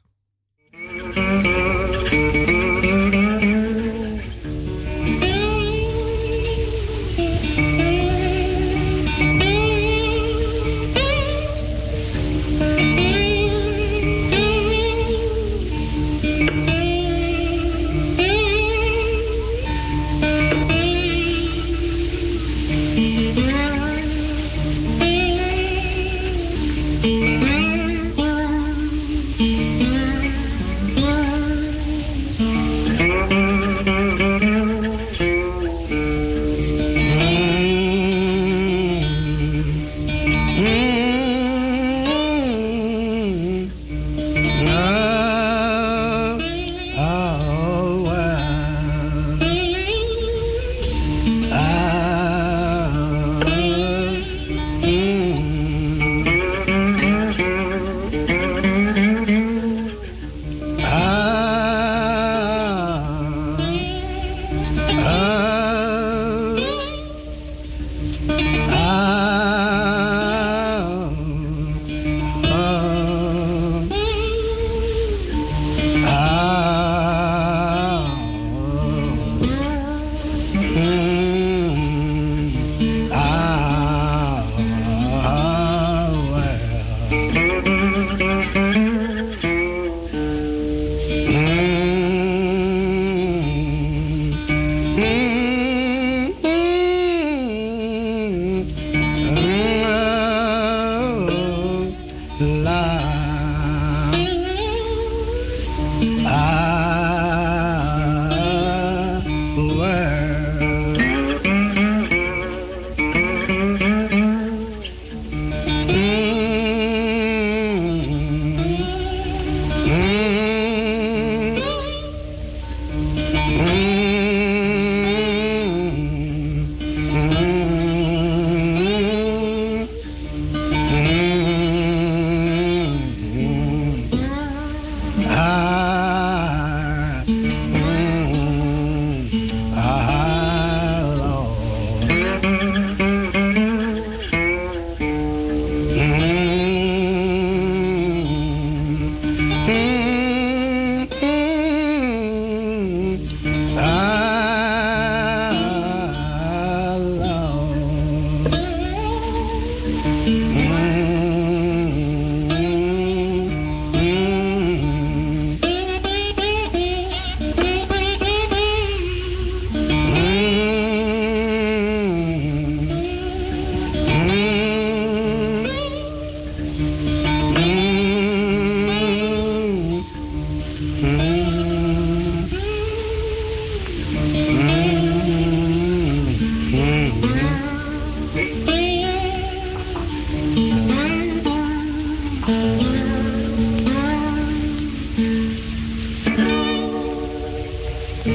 I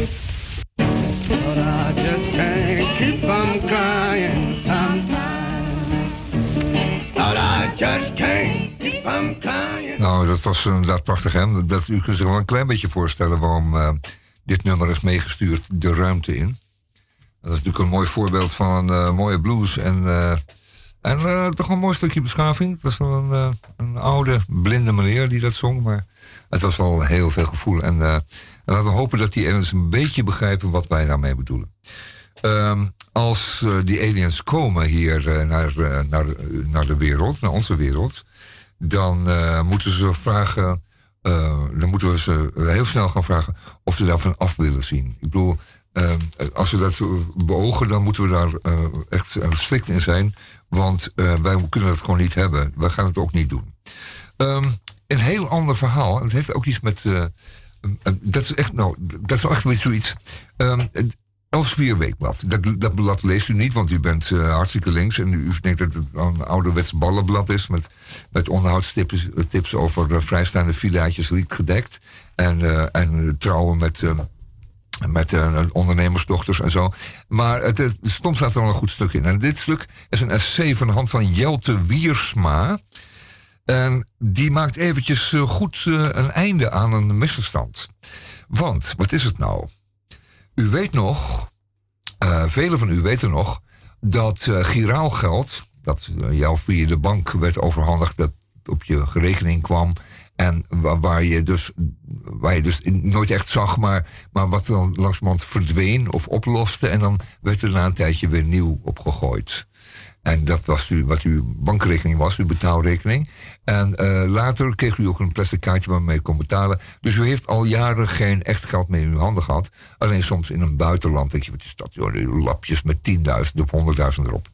just can't keep crying sometimes. I just can't. Nou, dat was inderdaad prachtig, hè? Dat, u kunt zich wel een klein beetje voorstellen waarom eh, dit nummer is meegestuurd de ruimte in. Dat is natuurlijk een mooi voorbeeld van een eh, mooie blues en, eh, en toch een mooi stukje beschaving. Het was wel een, een oude, blinde meneer die dat zong, maar het was wel heel veel gevoel. En, en we hopen dat die aliens een beetje begrijpen wat wij daarmee bedoelen. Ehm, als eh, die aliens komen hier eh, naar, eh, naar, naar de wereld, naar onze wereld, dan eh, moeten ze vragen. eh, dan moeten we ze heel snel gaan vragen of ze daarvan af willen zien. Ik bedoel, eh, als we dat beogen, dan moeten we daar eh, echt eh, strikt in zijn. Want eh, wij kunnen dat gewoon niet hebben. Wij gaan het ook niet doen. Ehm, een heel ander verhaal. Het heeft ook iets met. Eh, eh, dat is echt, nou, dat is echt weer zoiets. Ehm, het Elsevier Weekblad. Dat, dat blad leest u niet, want u bent eh, hartstikke links. En u, denkt dat het een ouderwets ballenblad is. Met, met onderhoudstips tips over eh, vrijstaande villaatjes riet gedekt. En, eh, en eh, trouwen met. eh, met eh, ondernemersdochters en zo. Maar het, soms staat er wel een goed stuk in. En dit stuk is een essay van de hand van Jelte Wiersma. En die maakt eventjes eh, goed eh, een einde aan een misverstand. Want, wat is het nou? U weet nog, eh velen van u weten nog, dat eh giraalgeld, dat eh, jou via de bank werd overhandigd, dat op je rekening kwam. En waar, waar je dus, waar je dus nooit echt zag, maar, maar wat dan langzamerhand verdween of oploste. En dan werd er na een tijdje weer nieuw opgegooid. En dat was u, wat uw bankrekening was, uw betaalrekening. En eh, later kreeg u ook een plastic kaartje waarmee u kon betalen. Dus u heeft al jaren geen echt geld meer in uw handen gehad. Alleen soms in een buitenland denk je, wat is dat? Joh, lapjes met 10.000 of 100.000 erop.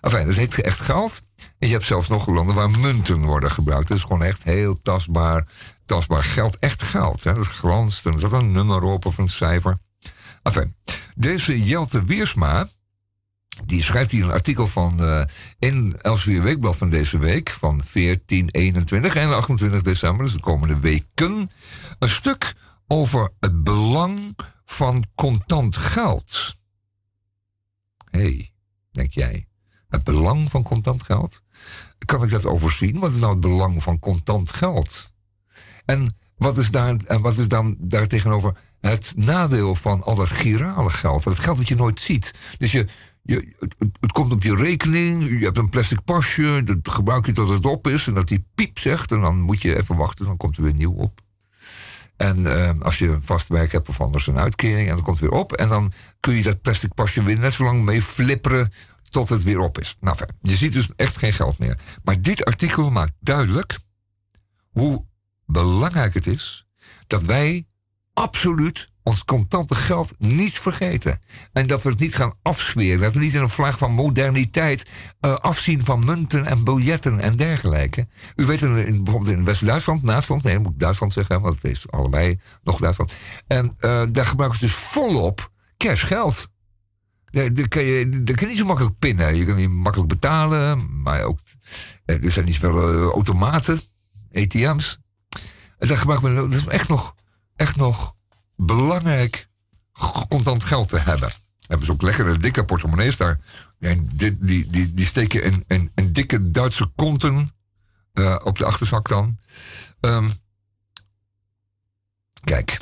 Enfin, dat heet echt geld. En je hebt zelfs nog landen waar munten worden gebruikt. Dat is gewoon echt heel tastbaar, tastbaar geld. Echt geld. Hè? Dat glanst er zat een nummer op of een cijfer. Enfin, deze Jelte Weersma, die schrijft hier een artikel van eh, in Elsevier Weekblad van deze week, van 14, 21 en 28 december, dus de komende weken, een stuk over het belang van contant geld. Hé, hey, denk jij, het belang van contant geld? Kan ik dat overzien? Wat is nou het belang van contant geld? En wat is, daar, en wat is dan daartegenover het nadeel van al dat girale geld? Het geld dat je nooit ziet. Dus je, je, het, komt op je rekening, je hebt een plastic pasje, dat gebruik je tot het op is en dat die piep zegt en dan moet je even wachten, dan komt er weer nieuw op. En eh, als je vast werk hebt of anders een uitkering en dan komt het weer op en dan kun je dat plastic pasje weer net zo lang mee flipperen tot het weer op is. Nou, je ziet dus echt geen geld meer. Maar dit artikel maakt duidelijk hoe belangrijk het is dat wij absoluut ons contante geld niet vergeten. En dat we het niet gaan afsweren. Dat we niet in een vlaag van moderniteit eh, afzien van munten en biljetten en dergelijke. U weet, in, bijvoorbeeld in West-Duitsland, Naastland, nee, dan moet ik Duitsland zeggen, want het is allebei nog Duitsland. En eh, daar gebruiken ze dus volop cashgeld. Daar, daar, kan je, kan niet zo makkelijk pinnen. Je kan niet makkelijk betalen, maar ook, eh, er zijn niet zoveel automaten, ATM's. En daar gebruikt men, dat is echt nog, echt nog belangrijk contant geld te hebben. Hebben ze ook lekkere dikke portemonnees daar. Die, die, die, die steken in, in, in dikke Duitse konten eh, op de achterzak dan. Ehm, kijk,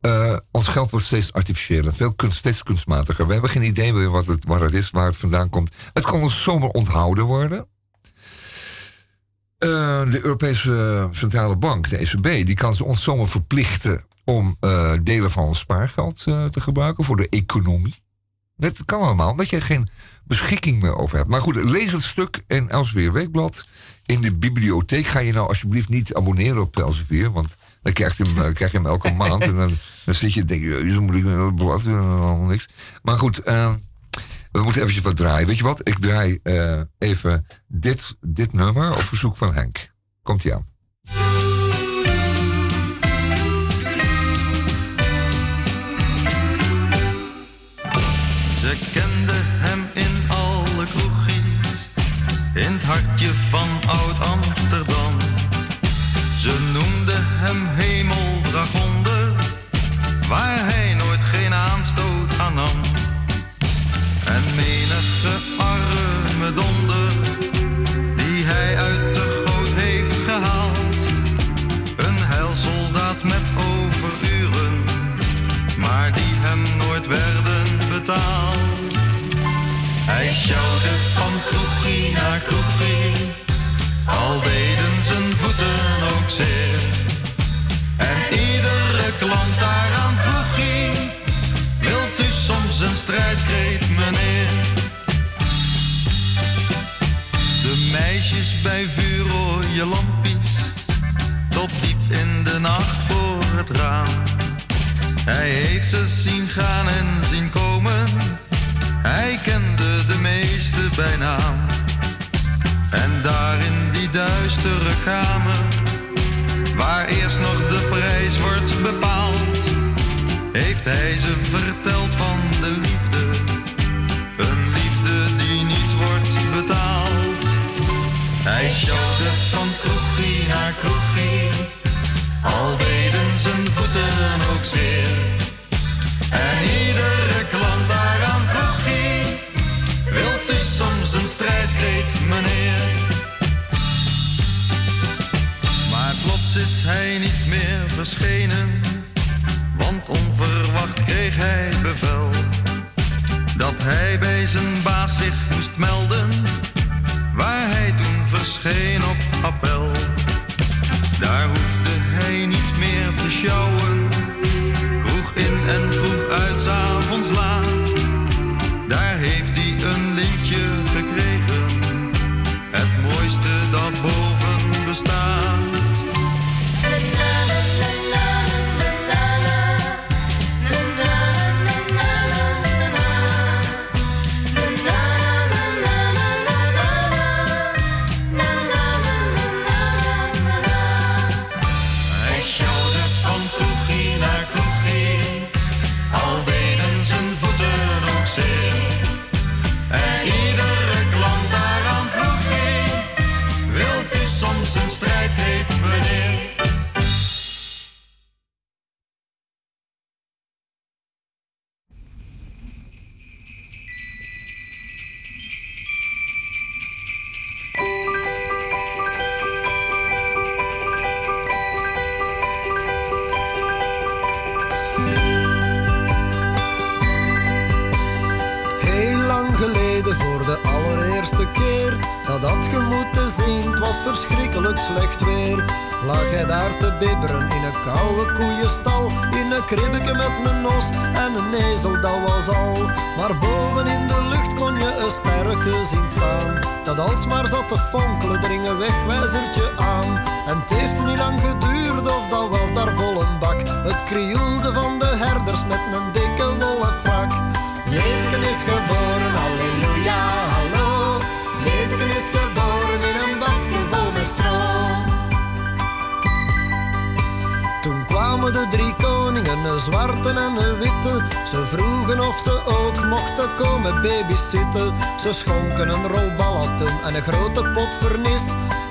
eh, ons geld wordt steeds artificiëler, veel steeds kunstmatiger. We hebben geen idee meer wat het, waar het is, waar het vandaan komt. Het kan ons zomaar onthouden worden. Eh, de Europese Centrale Bank, de ECB, die kan ze ons zomaar verplichten om eh, delen van ons spaargeld eh, te gebruiken voor de economie. Dat kan allemaal, omdat je er geen beschikking meer over hebt. Maar goed, lees het stuk in Elsevier Weekblad. In de bibliotheek ga je nou alsjeblieft niet abonneren op Elsevier, want dan krijg je hem, eh, krijg je hem elke maand. En dan, dan zit je en denk je, zo moet ik een blad en allemaal niks. Maar goed, eh, we moeten eventjes wat draaien. Weet je wat? Ik draai eh, even dit, dit nummer op verzoek van Henk. Komt-ie aan. In het hartje van Oud-Amsterdam. Ze noemde hem hemeldragonder, waar Hij heeft ze zien gaan en zien komen. Hij kende de meeste bij naam. En daar in die duistere kamer, waar eerst nog de prijs wordt bepaald, heeft hij ze verteld van de liefde. Een liefde die niet wordt betaald. Hij voeten ook zeer. En iedere klant daaraan vroeg hij, wilt u soms een strijdkreet, meneer? Maar plots is hij niet meer verschenen, want onverwacht kreeg hij bevel. Dat hij bij zijn baas zich moest melden, waar hij toen verscheen op appel. Fonkelen, dring een wegwijzertje zwarte en een witte. Ze vroegen of ze ook mochten komen babysitten. Ze schonken een rol ballatoen en een grote pot vernis.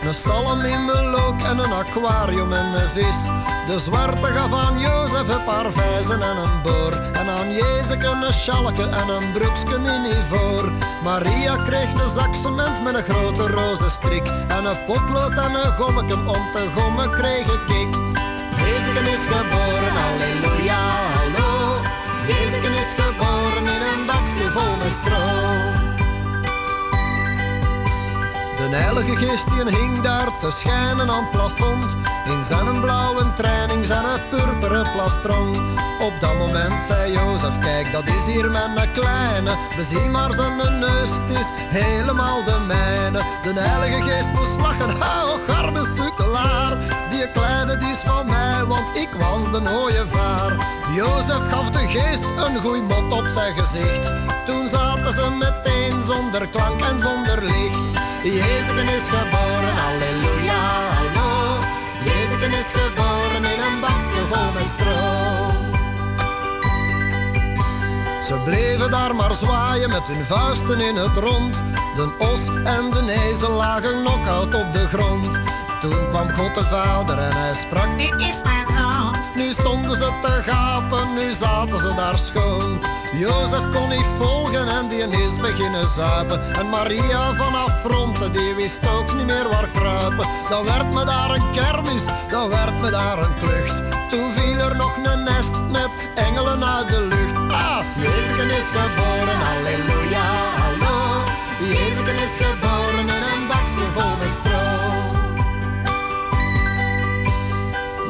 Een salm in melook en een aquarium en een vis. De zwarte gaf aan Jozef een paar vijzen en een boor. En aan Jezus een schalke en een broeksken in ivoor. Maria kreeg een zak cement met een grote roze strik. En een potlood en een gommeken om te gommen kreeg ik. Jezus is geboren, halleluja, hallo. Jezus is geboren in een bakje vol met stro. De heilige geest die hing daar te schijnen aan het plafond. In zijn blauwe training, zijn purperen plastron. Op dat moment zei Jozef, kijk dat is hier mijn kleine. We zien maar zijn neus, het is helemaal de mijne. De heilige geest moest lachen, ha, och, arme sukkelaar. Die kleine die is van mij, want ik was de ooievaar. Jozef gaf de geest een goeie mot op zijn gezicht. Toen zaten ze meteen zonder klank en zonder licht. Jezus is geboren, halleluja, hallo. Jezus is geboren in een bakje vol met stro. Ze bleven daar maar zwaaien met hun vuisten in het rond. De os en de ezel lagen knock-out op de grond. Toen kwam God de Vader en hij sprak: Dit is mijn. Nu stonden ze te gapen, nu zaten ze daar schoon. Jozef kon niet volgen en die is beginnen zuipen. En Maria vanaf fronten, die wist ook niet meer waar kruipen. Dan werd me daar een kermis, dan werd me daar een klucht. Toen viel er nog een nest met engelen uit de lucht. Ah, Jezus is geboren, halleluja, hallo. Jezus is geboren in een bakje vol met stro.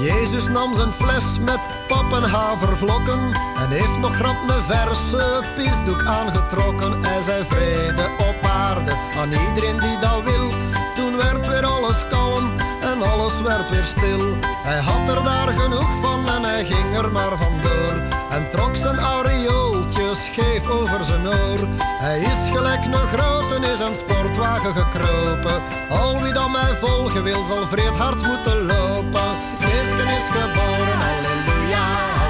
Jezus nam zijn fles met pap en havervlokken en heeft nog grap een verse pisdoek aangetrokken. Hij zei vrede op aarde aan iedereen die dat wil. Toen werd weer alles kalm en alles werd weer stil. Hij had er daar genoeg van en hij ging er maar vandoor. En trok zijn aureooltje scheef over zijn oor. Hij is gelijk een grote is een sportwagen gekropen. Al wie dan mij volgen wil, zal vreed hard moeten lopen. Is geboren, halleluja,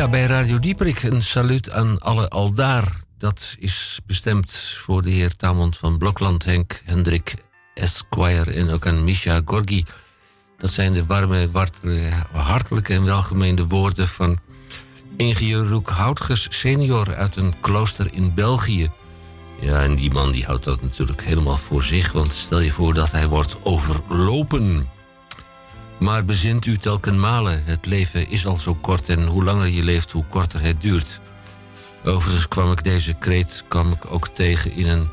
Ja, bij Radio Dieperik een saluut aan alle aldaar. Dat is bestemd voor de heer Tamond van Blokland, Henk, Hendrik Esquire en ook aan Misha Gorgi. Dat zijn de warme, hartelijke en welgemeende woorden van ingenieur Roek Houtges senior uit een klooster in België. Ja, en die man die houdt dat natuurlijk helemaal voor zich, want stel je voor dat hij wordt overlopen. Maar bezint u telken malen, het leven is al zo kort en hoe langer je leeft, hoe korter het duurt. Overigens kwam ik deze kreet kwam ik ook tegen in een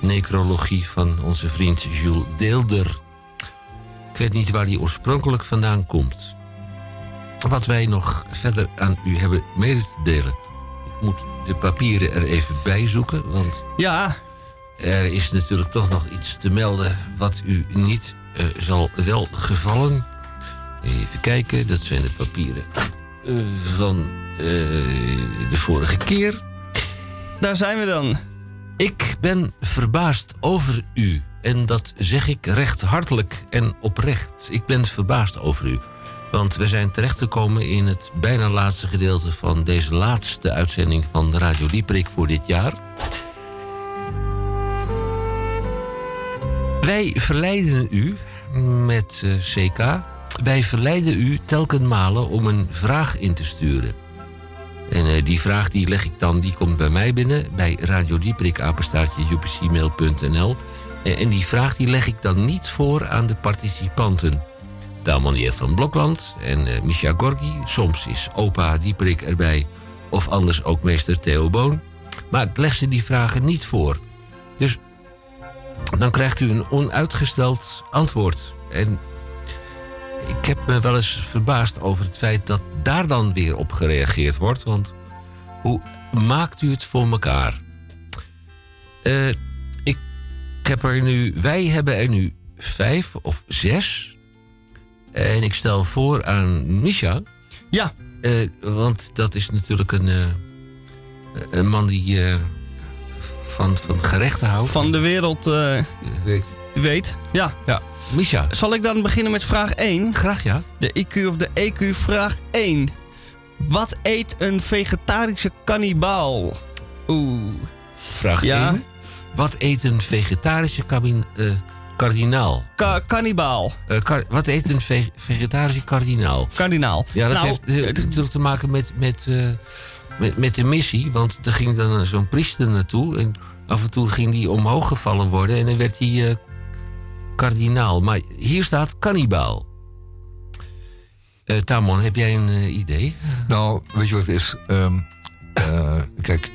necrologie van onze vriend Jules Deelder. Ik weet niet waar die oorspronkelijk vandaan komt. Wat wij nog verder aan u hebben mede te delen. Ik moet de papieren er even bij zoeken, want Ja, er is natuurlijk toch nog iets te melden wat u niet eh, zal wel gevallen. Even kijken, dat zijn de papieren van eh, de vorige keer. Daar zijn we dan. Ik ben verbaasd over u. En dat zeg ik recht hartelijk en oprecht. Ik ben verbaasd over u. Want we zijn terechtgekomen in het bijna laatste gedeelte van deze laatste uitzending van Radio Dieprik voor dit jaar. Wij verleiden u met eh, CK. Wij verleiden u telkenmalen om een vraag in te sturen. En eh, die vraag die leg ik dan, die komt bij mij binnen bij Radio Dieprik, apenstaartje upcmail.nl. Eh, en die vraag die leg ik dan niet voor aan de participanten. Tamonier van Blokland en eh Misha Gorgi. Soms is opa Dieprik erbij. Of anders ook meester Theo Boon. Maar ik leg ze die vragen niet voor. Dus dan krijgt u een onuitgesteld antwoord. En ik heb me wel eens verbaasd over het feit dat daar dan weer op gereageerd wordt. Want hoe maakt u het voor elkaar? Eh, ik heb er nu, wij hebben er nu vijf of zes. En ik stel voor aan Misha. Ja. Eh, want dat is natuurlijk een, eh, een man die van, van gerechten houdt. Van de wereld weet. weet. Ja. Ja. Misha. Zal ik dan beginnen met vraag 1? Graag ja. De IQ of de EQ, vraag 1. Wat eet een vegetarische kannibaal? Oeh. Vraag Ja. 1. Wat eet een vegetarische kabin, eh, kardinaal? Ka kannibaal. Eh, kar- wat eet een ve- vegetarische kardinaal? Kardinaal. Ja, dat Nou, heeft eh, natuurlijk te maken met, met, eh, met, met de missie. Want er ging dan zo'n priester naartoe. En af en toe ging die omhoog gevallen worden. En dan werd hij eh, kardinaal. Maar hier staat kannibaal. Eh Tamon, heb jij een eh, idee? Nou, weet je wat het is? Ehm, eh, kijk,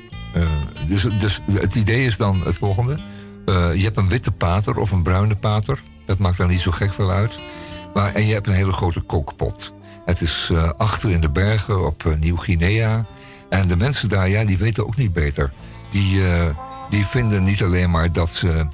dus, dus het idee is dan het volgende. Je hebt een witte pater of een bruine pater. Dat maakt dan niet zo gek veel uit. Maar, en je hebt een hele grote kookpot. Het is achter in de bergen op Nieuw-Guinea. En de mensen daar, ja, die weten ook niet beter. Die, die vinden niet alleen maar dat, ze,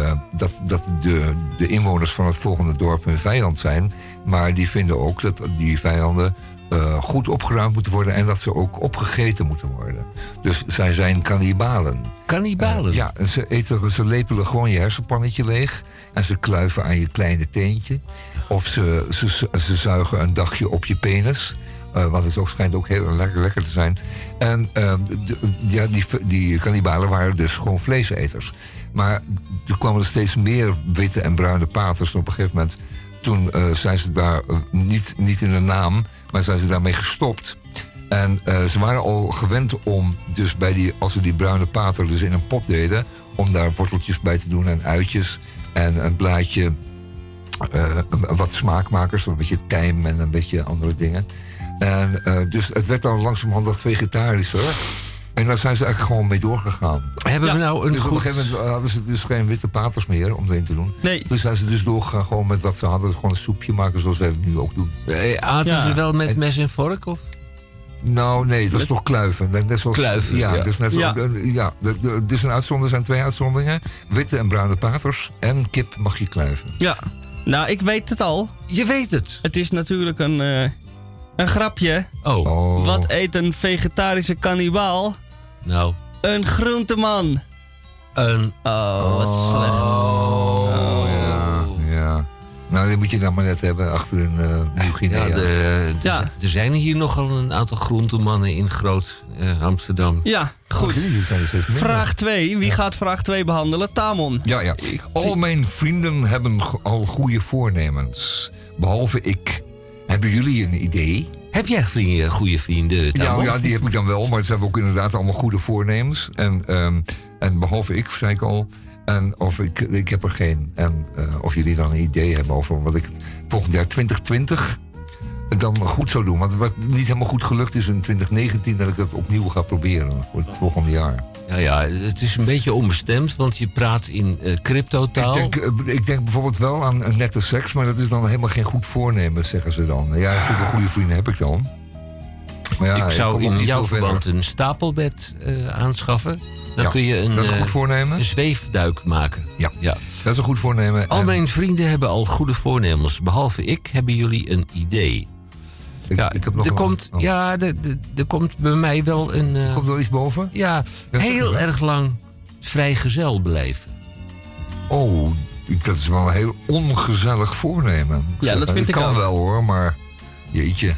eh, dat, dat de, de inwoners van het volgende dorp hun vijand zijn. Maar die vinden ook dat die vijanden eh, goed opgeruimd moeten worden. En dat ze ook opgegeten moeten worden. Dus zij zijn kannibalen. Kannibalen? Eh, ja, ze, eten, ze lepelen gewoon je hersenpannetje leeg. En ze kluiven aan je kleine teentje. Of ze, ze, ze zuigen een dagje op je penis. Eh, want het ook, schijnt ook heel lekker, lekker te zijn. En eh, de- ja, die, die kannibalen waren dus gewoon vleeseters. Maar er kwamen er steeds meer witte en bruine paters. En op een gegeven moment, toen eh, zijn ze daar eh, niet, niet in de naam, maar zijn ze daarmee gestopt. En eh, ze waren al gewend om, dus bij die, als ze die bruine pater dus in een pot deden, om daar worteltjes bij te doen en uitjes en een blaadje, wat smaakmakers, een beetje tijm en een beetje andere dingen. En dus het werd dan langzamerhand wat vegetarischer. En daar zijn ze eigenlijk gewoon mee doorgegaan. Hebben we nou een dus Op goed- een gegeven moment hadden ze dus geen witte paters meer om erin te doen. Nee. Toen zijn ze dus doorgegaan gewoon met wat ze hadden. Gewoon een soepje maken zoals wij het nu ook doen. Eh, Aten ze wel met mes en vork? Of? Nou, nee, dat is toch kluiven. Net zoals, Kluiven, ja. ja. Dat is net zo, Ja. eh, ja. is een uitzondering, er zijn twee uitzonderingen. Witte en bruine paters en kip mag je kluiven. Ja. Nou, ik weet het al. Je weet het. Het is natuurlijk een, eh, een grapje. Oh. Wat eet een vegetarische kannibaal? Nou. Een groenteman. Een... Oh, wat slecht. Oh, ja. ja. Nou, die moet je dan maar net hebben achter een uh, Nieuw-Guinea. Ja, de, de- Er zijn hier nogal een aantal groentemannen in groot eh, Amsterdam. Ja, goed. Vraag 2. Wie gaat vraag 2 behandelen? Tamon. Ja, ja. Al mijn vrienden hebben go- al goede voornemens. Behalve ik. Hebben jullie een idee? Heb jij vrienden, goede vrienden? Ja, Tamon? ja, die heb ik dan wel. Maar ze hebben ook inderdaad allemaal goede voornemens. En, ehm, en behalve ik, zei ik al. En of ik, ik heb er geen. En eh, of jullie dan een idee hebben over wat ik volgend jaar 2020 dan goed zou doen. Want wat niet helemaal goed gelukt is in 2019... dat ik dat opnieuw ga proberen voor het volgende jaar. Ja, ja, het is een beetje onbestemd, want je praat in eh cryptotaal. Ik denk, eh, ik denk bijvoorbeeld wel aan een nette seks, maar dat is dan helemaal geen goed voornemen, zeggen ze dan. Ja, zulke goede vrienden heb ik dan. Maar ja, ik zou ook in jouw verder. verband een stapelbed eh, aanschaffen. Dan Ja, kun je een, dat is een goed voornemen. een zweefduik maken. Ja, ja. dat is een goed voornemen. Al mijn vrienden hebben al goede voornemens. Behalve ik hebben jullie een idee. Ja, ik heb nog er komt, oh. ja, er, er, er komt bij mij wel een... eh, Komt er iets boven? Ja, heel erg lang vrijgezel blijven. Oh, dat is wel een heel ongezellig voornemen. Ja, dat vind het ik kan ook. wel hoor, maar jeetje.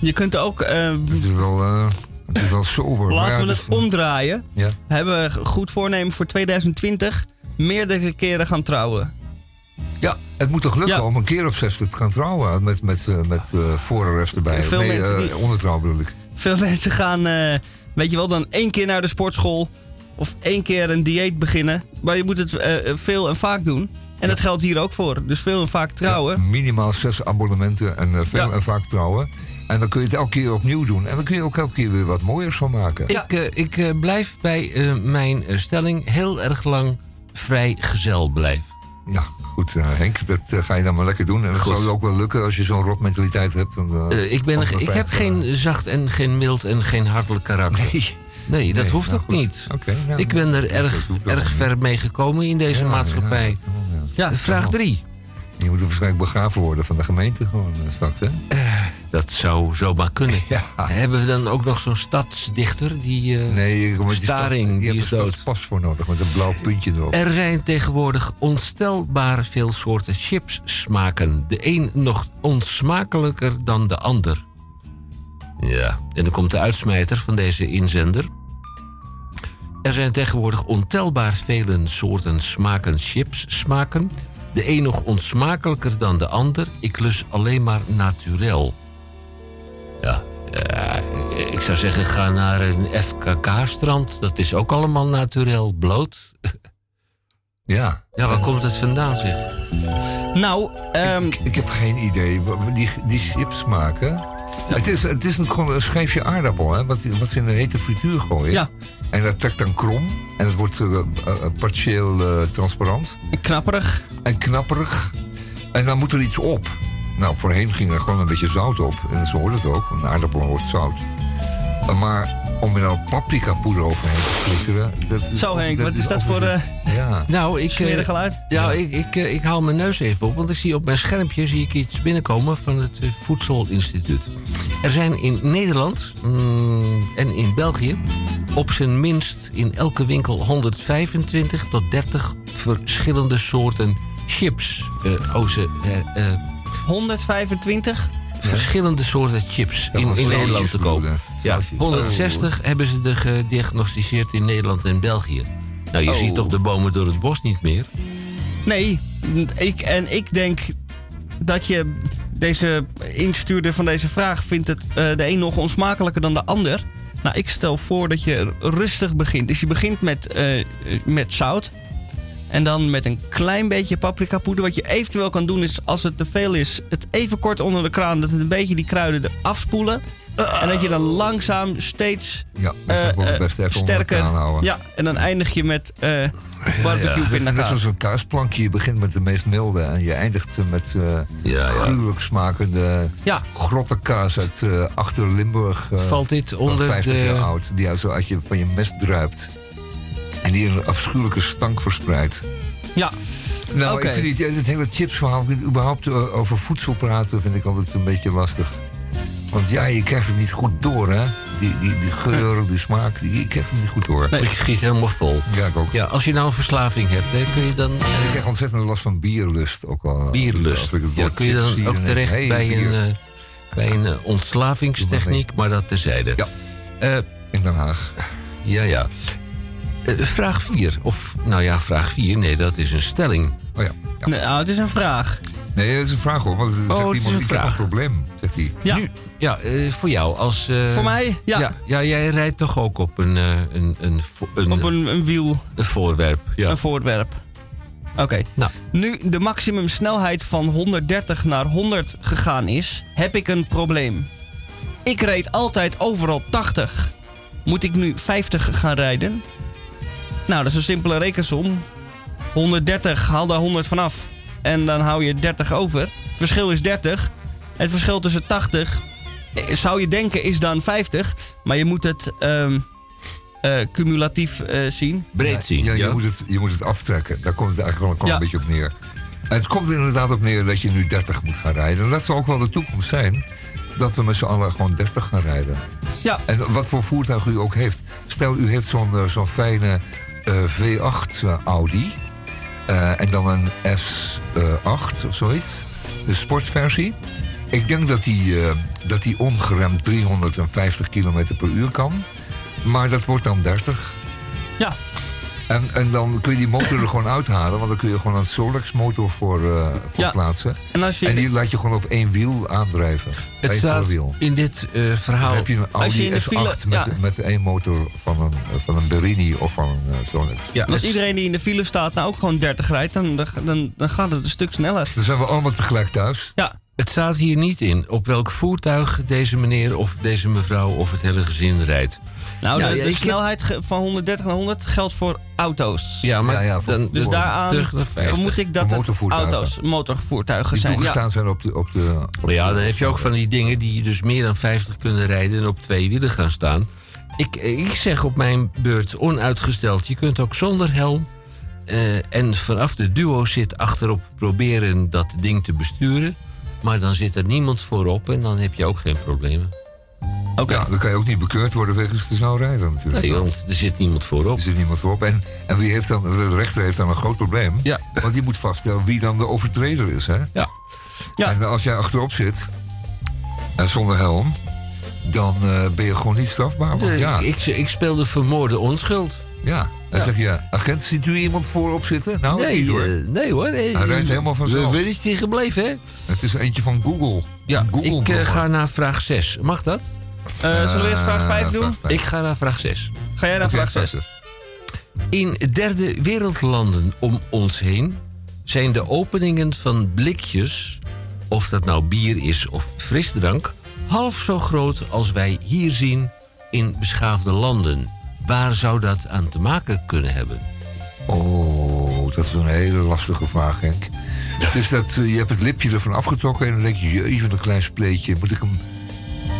Je kunt ook... eh, Het is wel, eh, het is wel sober. laten ja, we het het is- omdraaien. Ja. Hebben we goed voornemen voor 2020 meerdere keren gaan trouwen. Ja, het moet toch lukken om een keer of zes te gaan trouwen met, met, eh, met eh voorarrest erbij. Veel nee, mensen eh, die- ondertrouw bedoel ik. Veel mensen gaan, eh, weet je wel, dan één keer naar de sportschool. Of één keer een dieet beginnen. Maar je moet het eh, veel en vaak doen. En dat geldt hier ook voor. Dus veel en vaak trouwen. Minimaal zes abonnementen en veel Ja. en vaak trouwen. En dan kun je het elke keer opnieuw doen. En dan kun je ook elke keer weer wat mooiers van maken. Ik, eh, ik eh, blijf bij eh, mijn stelling heel erg lang vrijgezel blijven. Ja, goed, eh, Henk, dat eh, ga je dan maar lekker doen. En dat goed. ook wel lukken als je zo'n rotmentaliteit hebt. Eh, ik ben ik heb geen zacht en geen mild en geen hartelijk karakter. Nee. Nee, dat hoeft nou ook niet. Ik ben er erg, erg ver mee gekomen in deze maatschappij. Ja, Vraag 3. Die moeten waarschijnlijk begraven worden van de gemeente gewoon eh, straks, hè? Eh, dat zou zomaar kunnen. Hebben we dan ook nog zo'n stadsdichter? Die, uh, nee, maar staring, die, stad, die is pas voor nodig met een blauw puntje erop. Er zijn tegenwoordig onstelbaar veel soorten chips smaken. De een nog onsmakelijker dan de ander. Ja, en dan komt de uitsmijter van deze inzender. Er zijn tegenwoordig ontelbaar vele soorten smaken chips smaken de een nog onsmakelijker dan de ander. Ik lus alleen maar naturel. Ja, eh, ik zou zeggen, ga naar een FKK-strand. Dat is ook allemaal naturel, bloot. Ja. Ja, waar komt het vandaan, zeg? Nou, ehm, ik, ik heb geen idee. Die, die chips maken. Het is, het is een, gewoon een schijfje aardappel, hè, wat, wat ze in een hete frituur gooien. Ja. En dat trekt dan krom. En het wordt eh, eh, partieel transparant. Knapperig. En knapperig. En dan moet er iets op. Nou, voorheen ging er gewoon een beetje zout op. En zo hoort het ook, een aardappel hoort zout. Maar om er nou paprika poeder overheen te flikkeren... Dat is, Zo Henk, wat is dat voor... eh Ja. Nou, ik, Smerig eh, geluid? Ja, ik, ik, eh, ik haal mijn neus even op, want ik zie op mijn schermpje zie ik iets binnenkomen van het Voedselinstituut. Er zijn in Nederland mm, en in België op zijn minst in elke winkel 125 tot 30 verschillende soorten chips. Ze, eh, eh, 125 verschillende soorten chips in, in Nederland te koop. Ja, Zoutjes. 160 hebben ze er gediagnosticeerd in Nederland en België. Nou, je Oh. ziet toch de bomen door het bos niet meer? Nee, ik, en ik denk dat je deze instuurder van deze vraag vindt het eh, de een nog onsmakelijker dan de ander. Nou, ik stel voor dat je rustig begint. Dus je begint met, eh, met zout. En dan met een klein beetje paprika poeder. Wat je eventueel kan doen is, als het te veel is, het even kort onder de kraan. Dat het een beetje die kruiden eraf spoelen. En dat je dan langzaam steeds Ja, dat eh, eh, best even sterker. Ja, en dan eindig je met eh barbecue Net, net pindakaas. zoals een kaasplankje. Je begint met de meest milde en je eindigt met eh gruwelijk smakende ja. grottenkaas uit eh, achter Limburg. eh, Valt dit onder 50 de- jaar oud. Die uit, zo uit je, van je mes druipt. En die een afschuwelijke stank verspreidt. Ja. Nou, ik vind het, het hele chipsverhaal, überhaupt over voedsel praten, vind ik altijd een beetje lastig. Want ja, je krijgt het niet goed door, hè? Die, die, die geur, die smaak, die, je krijgt het niet goed door. Ik schiet helemaal vol. Ja, ik ook. Ja, als je nou een verslaving hebt, hè, kun je dan... Ik krijg ontzettend last van bierlust ook al. Bierlust. Als ik het Ja, kun je dan ook terecht hey, bij, een, eh, bij een eh, ontslagingstechniek, maar dat terzijde. Ja. In Den Haag. Ja, ja. Eh, vraag 4. Of, nou ja, vraag 4. Nee, dat is een stelling. Oh ja. Nou, het is een vraag. Nee, dat is een vraag hoor. Want Oh, zegt het is iemand, een ik heb vraag. een probleem, zegt hij. Ja. Nu, ja, eh, voor jou als... eh, Voor mij? Ja. ja. ja, jij rijdt toch ook op een, eh, een, een, een, Op een, een wiel. een voorwerp. Ja. Een voorwerp. Oké. Nou. Nu de maximumsnelheid van 130 naar 100 gegaan is, heb ik een probleem. Ik reed altijd overal 80. Moet ik nu 50 gaan rijden? Nou, dat is een simpele rekensom. 130, haal daar 100 vanaf. En dan hou je 30 over. Verschil is 30. Het verschil tussen 80, eh, zou je denken, is dan 50. Maar je moet het ehm, eh, cumulatief eh, zien. Breed zien. Ja, Ja, Je, moet het, je moet het aftrekken. Daar komt het eigenlijk gewoon Ja. een beetje op neer. En het komt er inderdaad op neer dat je nu 30 moet gaan rijden. En dat zal ook wel de toekomst zijn. Dat we met z'n allen gewoon 30 gaan rijden. Ja. En wat voor voertuig u ook heeft. Stel, u heeft zo'n zo'n fijne eh, V8 eh, Audi. Eh, en dan een S8 of zoiets. De sportversie. Ik denk dat die, eh, dat die ongeremd 350 km per uur kan. Maar dat wordt dan 30. Ja. En, en dan kun je die motor er gewoon uithalen. Want dan kun je gewoon een Solex motor voor, eh, voor Ja. plaatsen. En als je- en die laat je gewoon op één wiel aandrijven. Het Eén staat voorwiel. in dit eh, verhaal... Dan heb je een je Audi in de S8 file- met, ja. met één motor van een, van een Berini of van een Solex. Ja, En als iedereen die in de file staat nou ook gewoon 30 rijdt, dan, dan, dan gaat het een stuk sneller. Dan zijn we allemaal tegelijk thuis. Ja, Het staat hier niet in op welk voertuig deze meneer of deze mevrouw of het hele gezin rijdt. nou, de, ja, de ik heb- snelheid van 130 naar 100 geldt voor auto's. Ja, maar Ja, ja, voor- dan Dus voor- daaraan terug naar 50. vermoed ik dat het motorvoertuigen. auto's, motorvoertuigen Die zijn. Ja. toegestaan zijn op de... Op de op ja, de- dan heb je ook van die dingen die dus meer dan 50 kunnen rijden en op twee wielen gaan staan. Ik, ik zeg op mijn beurt onuitgesteld, je kunt ook zonder helm eh, en vanaf de duo zit achterop proberen dat ding te besturen. Maar dan zit er niemand voorop en dan heb je ook geen problemen. Oké. Ja, dan kan je ook niet bekeurd worden wegens te snel rijden natuurlijk. Nee, want er zit niemand voorop. Er zit niemand voorop. En, en wie heeft dan, de rechter heeft dan een groot probleem. Ja. Want die moet vaststellen wie dan de overtreder is. Hè? Ja. Ja. En als jij achterop zit, en zonder helm, dan eh, ben je gewoon niet strafbaar. Want Nee, ja, ik, ik speelde vermoorde onschuld. Ja. Dan zeg je, agent, ziet u iemand voorop zitten? Nou, nee, niet hoor. eh, nee hoor. eh, Hij rijdt helemaal vanzelf. Waar is die gebleven, hè? Het is eentje van Google. Ja, Google ik eh, brommer. ga naar vraag 6. Mag dat? Eh, zullen we eerst vraag 5 doen? vraag. Ik ga naar vraag 6. Ga jij naar vraag 6? zes. In derde wereldlanden om ons heen zijn de openingen van blikjes, of dat nou bier is of frisdrank, half zo groot als wij hier zien in beschaafde landen. Waar zou dat aan te maken kunnen hebben? Oh, dat is een hele lastige vraag, Henk. Dus dat, eh, je hebt het lipje ervan afgetrokken en dan denk je, jeetje, een klein spleetje. Moet ik hem...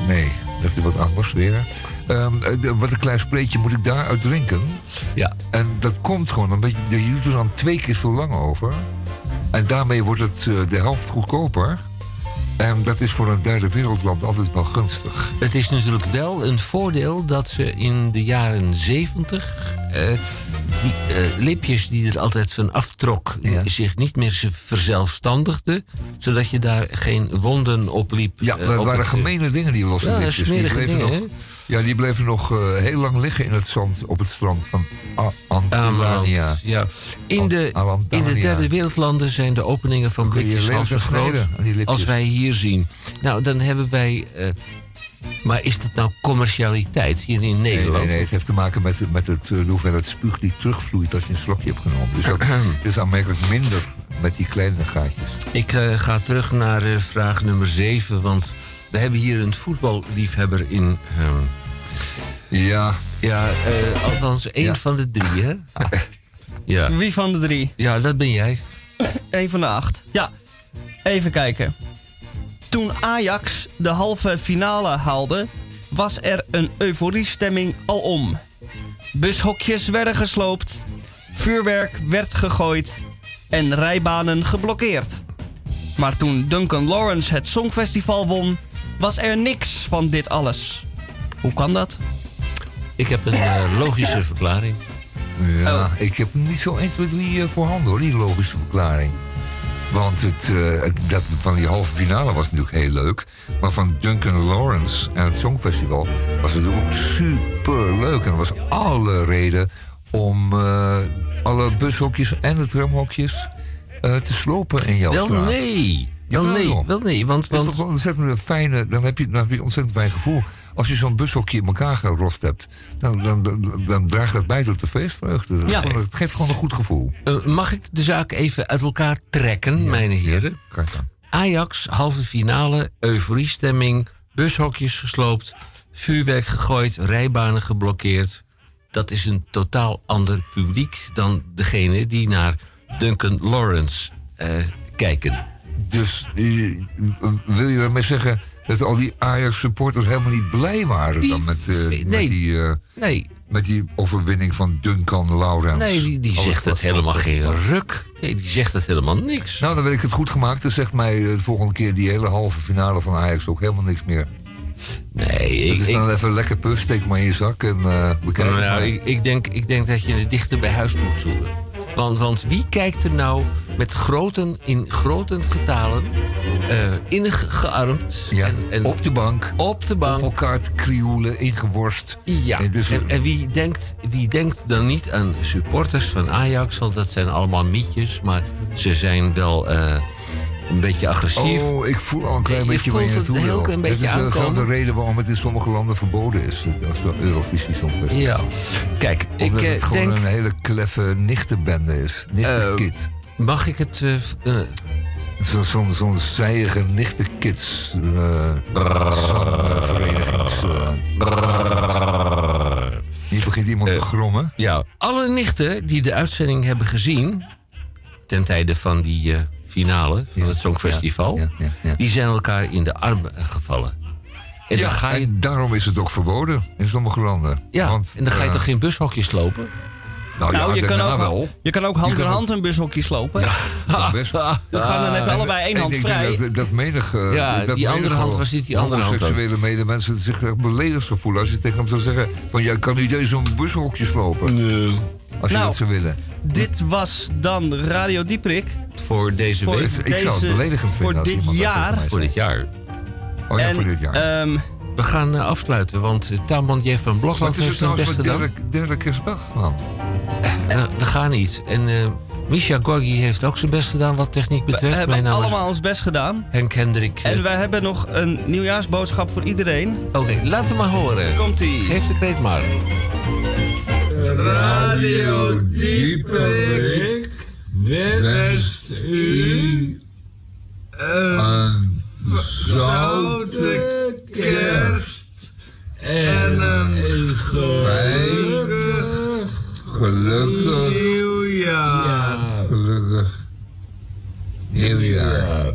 Nee, dat is wat anders weer. Ehm, eh, wat een klein spleetje moet ik daaruit drinken. Ja. En dat komt gewoon een beetje... Je doet er dan twee keer zo lang over. En daarmee wordt het eh, de helft goedkoper. En dat is voor een derde wereldland altijd wel gunstig. Het is natuurlijk wel een voordeel dat ze in de jaren 70 eh, die eh, lipjes die er altijd van aftrok, zich niet meer ze verzelfstandigden, zodat je daar geen wonden op liep. Ja, eh, dat waren het, eh, gemene dingen, die losse Ja, lipjes. Die bleven dingen, nog, ja, die bleven nog eh, heel lang liggen in het zand op het strand van A- Antillania. Ja. In, de, in de derde wereldlanden zijn de openingen van blikjes half zo groot als wij hier zien. Nou, dan hebben wij... eh, maar is dat nou commercialiteit hier in Nederland? nee, nee, het heeft te maken met, met het, eh, de hoeveelheid spuug die terugvloeit als je een slokje hebt genomen. Dus dat is aanmerkelijk minder met die kleine gaatjes. Ik eh, ga terug naar eh, vraag nummer 7, want we hebben hier een voetballiefhebber in. ehm, ja. Ja, eh, althans één van de drie, hè? ja. Wie van de drie? Ja, dat ben jij. Eén van de acht. Ja, even kijken. Toen Ajax de halve finale haalde, was er een euforiestemming alom. Bushokjes werden gesloopt, vuurwerk werd gegooid en rijbanen geblokkeerd. Maar toen Duncan Lawrence het Songfestival won, was er niks van dit alles. Hoe kan dat? Ik heb een eh, logische verklaring. Ja, ik heb niet zo 1, 2, 3 eh, voorhanden hoor, die logische verklaring. Want het, eh, het- dat van die halve finale was natuurlijk heel leuk. Maar van Duncan Lawrence en het Songfestival was het ook super leuk. En er was alle reden om eh, alle bushokjes en de tramhokjes eh, te slopen in jouw Wel straat. nee. Wel nee, wel nee, want- Het is want- toch ontzettend fijne, dan heb, je, dan heb je een ontzettend fijn gevoel. Als je zo'n bushokje in elkaar gerost hebt, dan, dan, dan, dan draagt dat bij tot de feestvreugde. Dat is Ja. gewoon- het geeft gewoon een goed gevoel. Eh, mag ik de zaak even uit elkaar trekken, mijn heren? Dan. Ajax, halve finale, euforiestemming, bushokjes gesloopt, vuurwerk gegooid, rijbanen geblokkeerd. Dat is een totaal ander publiek dan degene die naar Duncan Lawrence eh, kijken. Dus wil je daarmee zeggen dat al die Ajax-supporters helemaal niet blij waren dan met, eh, met, nee. die, eh, Nee. met die overwinning van Duncan Lawrence? Nee, die, die zegt het helemaal geen ruk. Nee, die zegt het helemaal niks. Nou, dan weet ik het goed gemaakt. Dan zegt mij eh, de volgende keer die hele halve finale van Ajax ook helemaal niks meer. Nee, ik, Het is ik, dan even lekker puf, steek maar in je zak en eh bekijk nou, ik, ik, denk, ik denk dat je het dichter bij huis moet zoeken. Want, want wie kijkt er nou met groten, in getalen, eh innig gearmd Ja, en, en op de bank. op de bank. Op elkaar te krioelen, ingeworst. Ja, En dus- en, en wie, denkt, wie denkt dan niet aan supporters van Ajax? Want dat zijn allemaal mietjes, maar ze zijn wel eh, een beetje agressief. Oh, ik voel al een klein Je beetje waar je het naartoe wil. klein Het beetje is dezelfde aankomen. reden waarom het in sommige landen verboden is. Als wel Eurovisie Songfestival. Ja, kijk, ik Omdat eh, het gewoon denk... een hele kleffe nichtenbende is. Nichtenkit. Mag ik het... eh, eh, Zo'n zo, zo'n zijige nichtenkids. eh verenigings. Hier begint iemand te grommen. Ja, alle nichten die de uitzending hebben gezien... ten tijde van die eh, finale van het Songfestival... ja, die zijn elkaar in de armen gevallen. En dan ga je, en daarom is het ook verboden in sommige landen. ja, Want, en dan ga je eh, toch geen bushokjes lopen? Nou, Nou, ja, je, kan ook, wel. je kan ook hand Je in hand een bushokje slopen. Dat best. Dan gaan dan heb En- allebei één hand denk vrij. Dat, dat menig, eh, Ja, dat die menig andere hand was niet die andere hand ook. Homoseksuele medemensen zich echt beledigd zou voelen als je tegen hem zou zeggen: van ja, kan u deze zo'n bushokje slopen? Nee. Als je Nou, dat zou willen. Dit was dan Radio Dieprik. Voor deze Voor week. Ik zou het beledigend voor vinden als dit iemand dat jaar. Voor dit jaar. Oh ja, En, voor dit jaar. ehm, We gaan eh, afsluiten, want uh, Tamon Jeff van Blokland het is heeft zijn trouwens best gedaan. derde, derde kerstdag, man. Eh, we gaan niet. En eh Misha Gorgi heeft ook zijn best gedaan wat techniek we betreft. hebben Mijn naam is allemaal ons best gedaan. Henk Hendrik. eh, En wij hebben nog een nieuwjaarsboodschap voor iedereen. Oké, laat hem maar horen. Komt-ie. Geef de kreet maar. Radio Dieperik wenst u een zoute kerst en een gelukkig, Gelukkig nieuwjaar. Gelukkig nieuwjaar.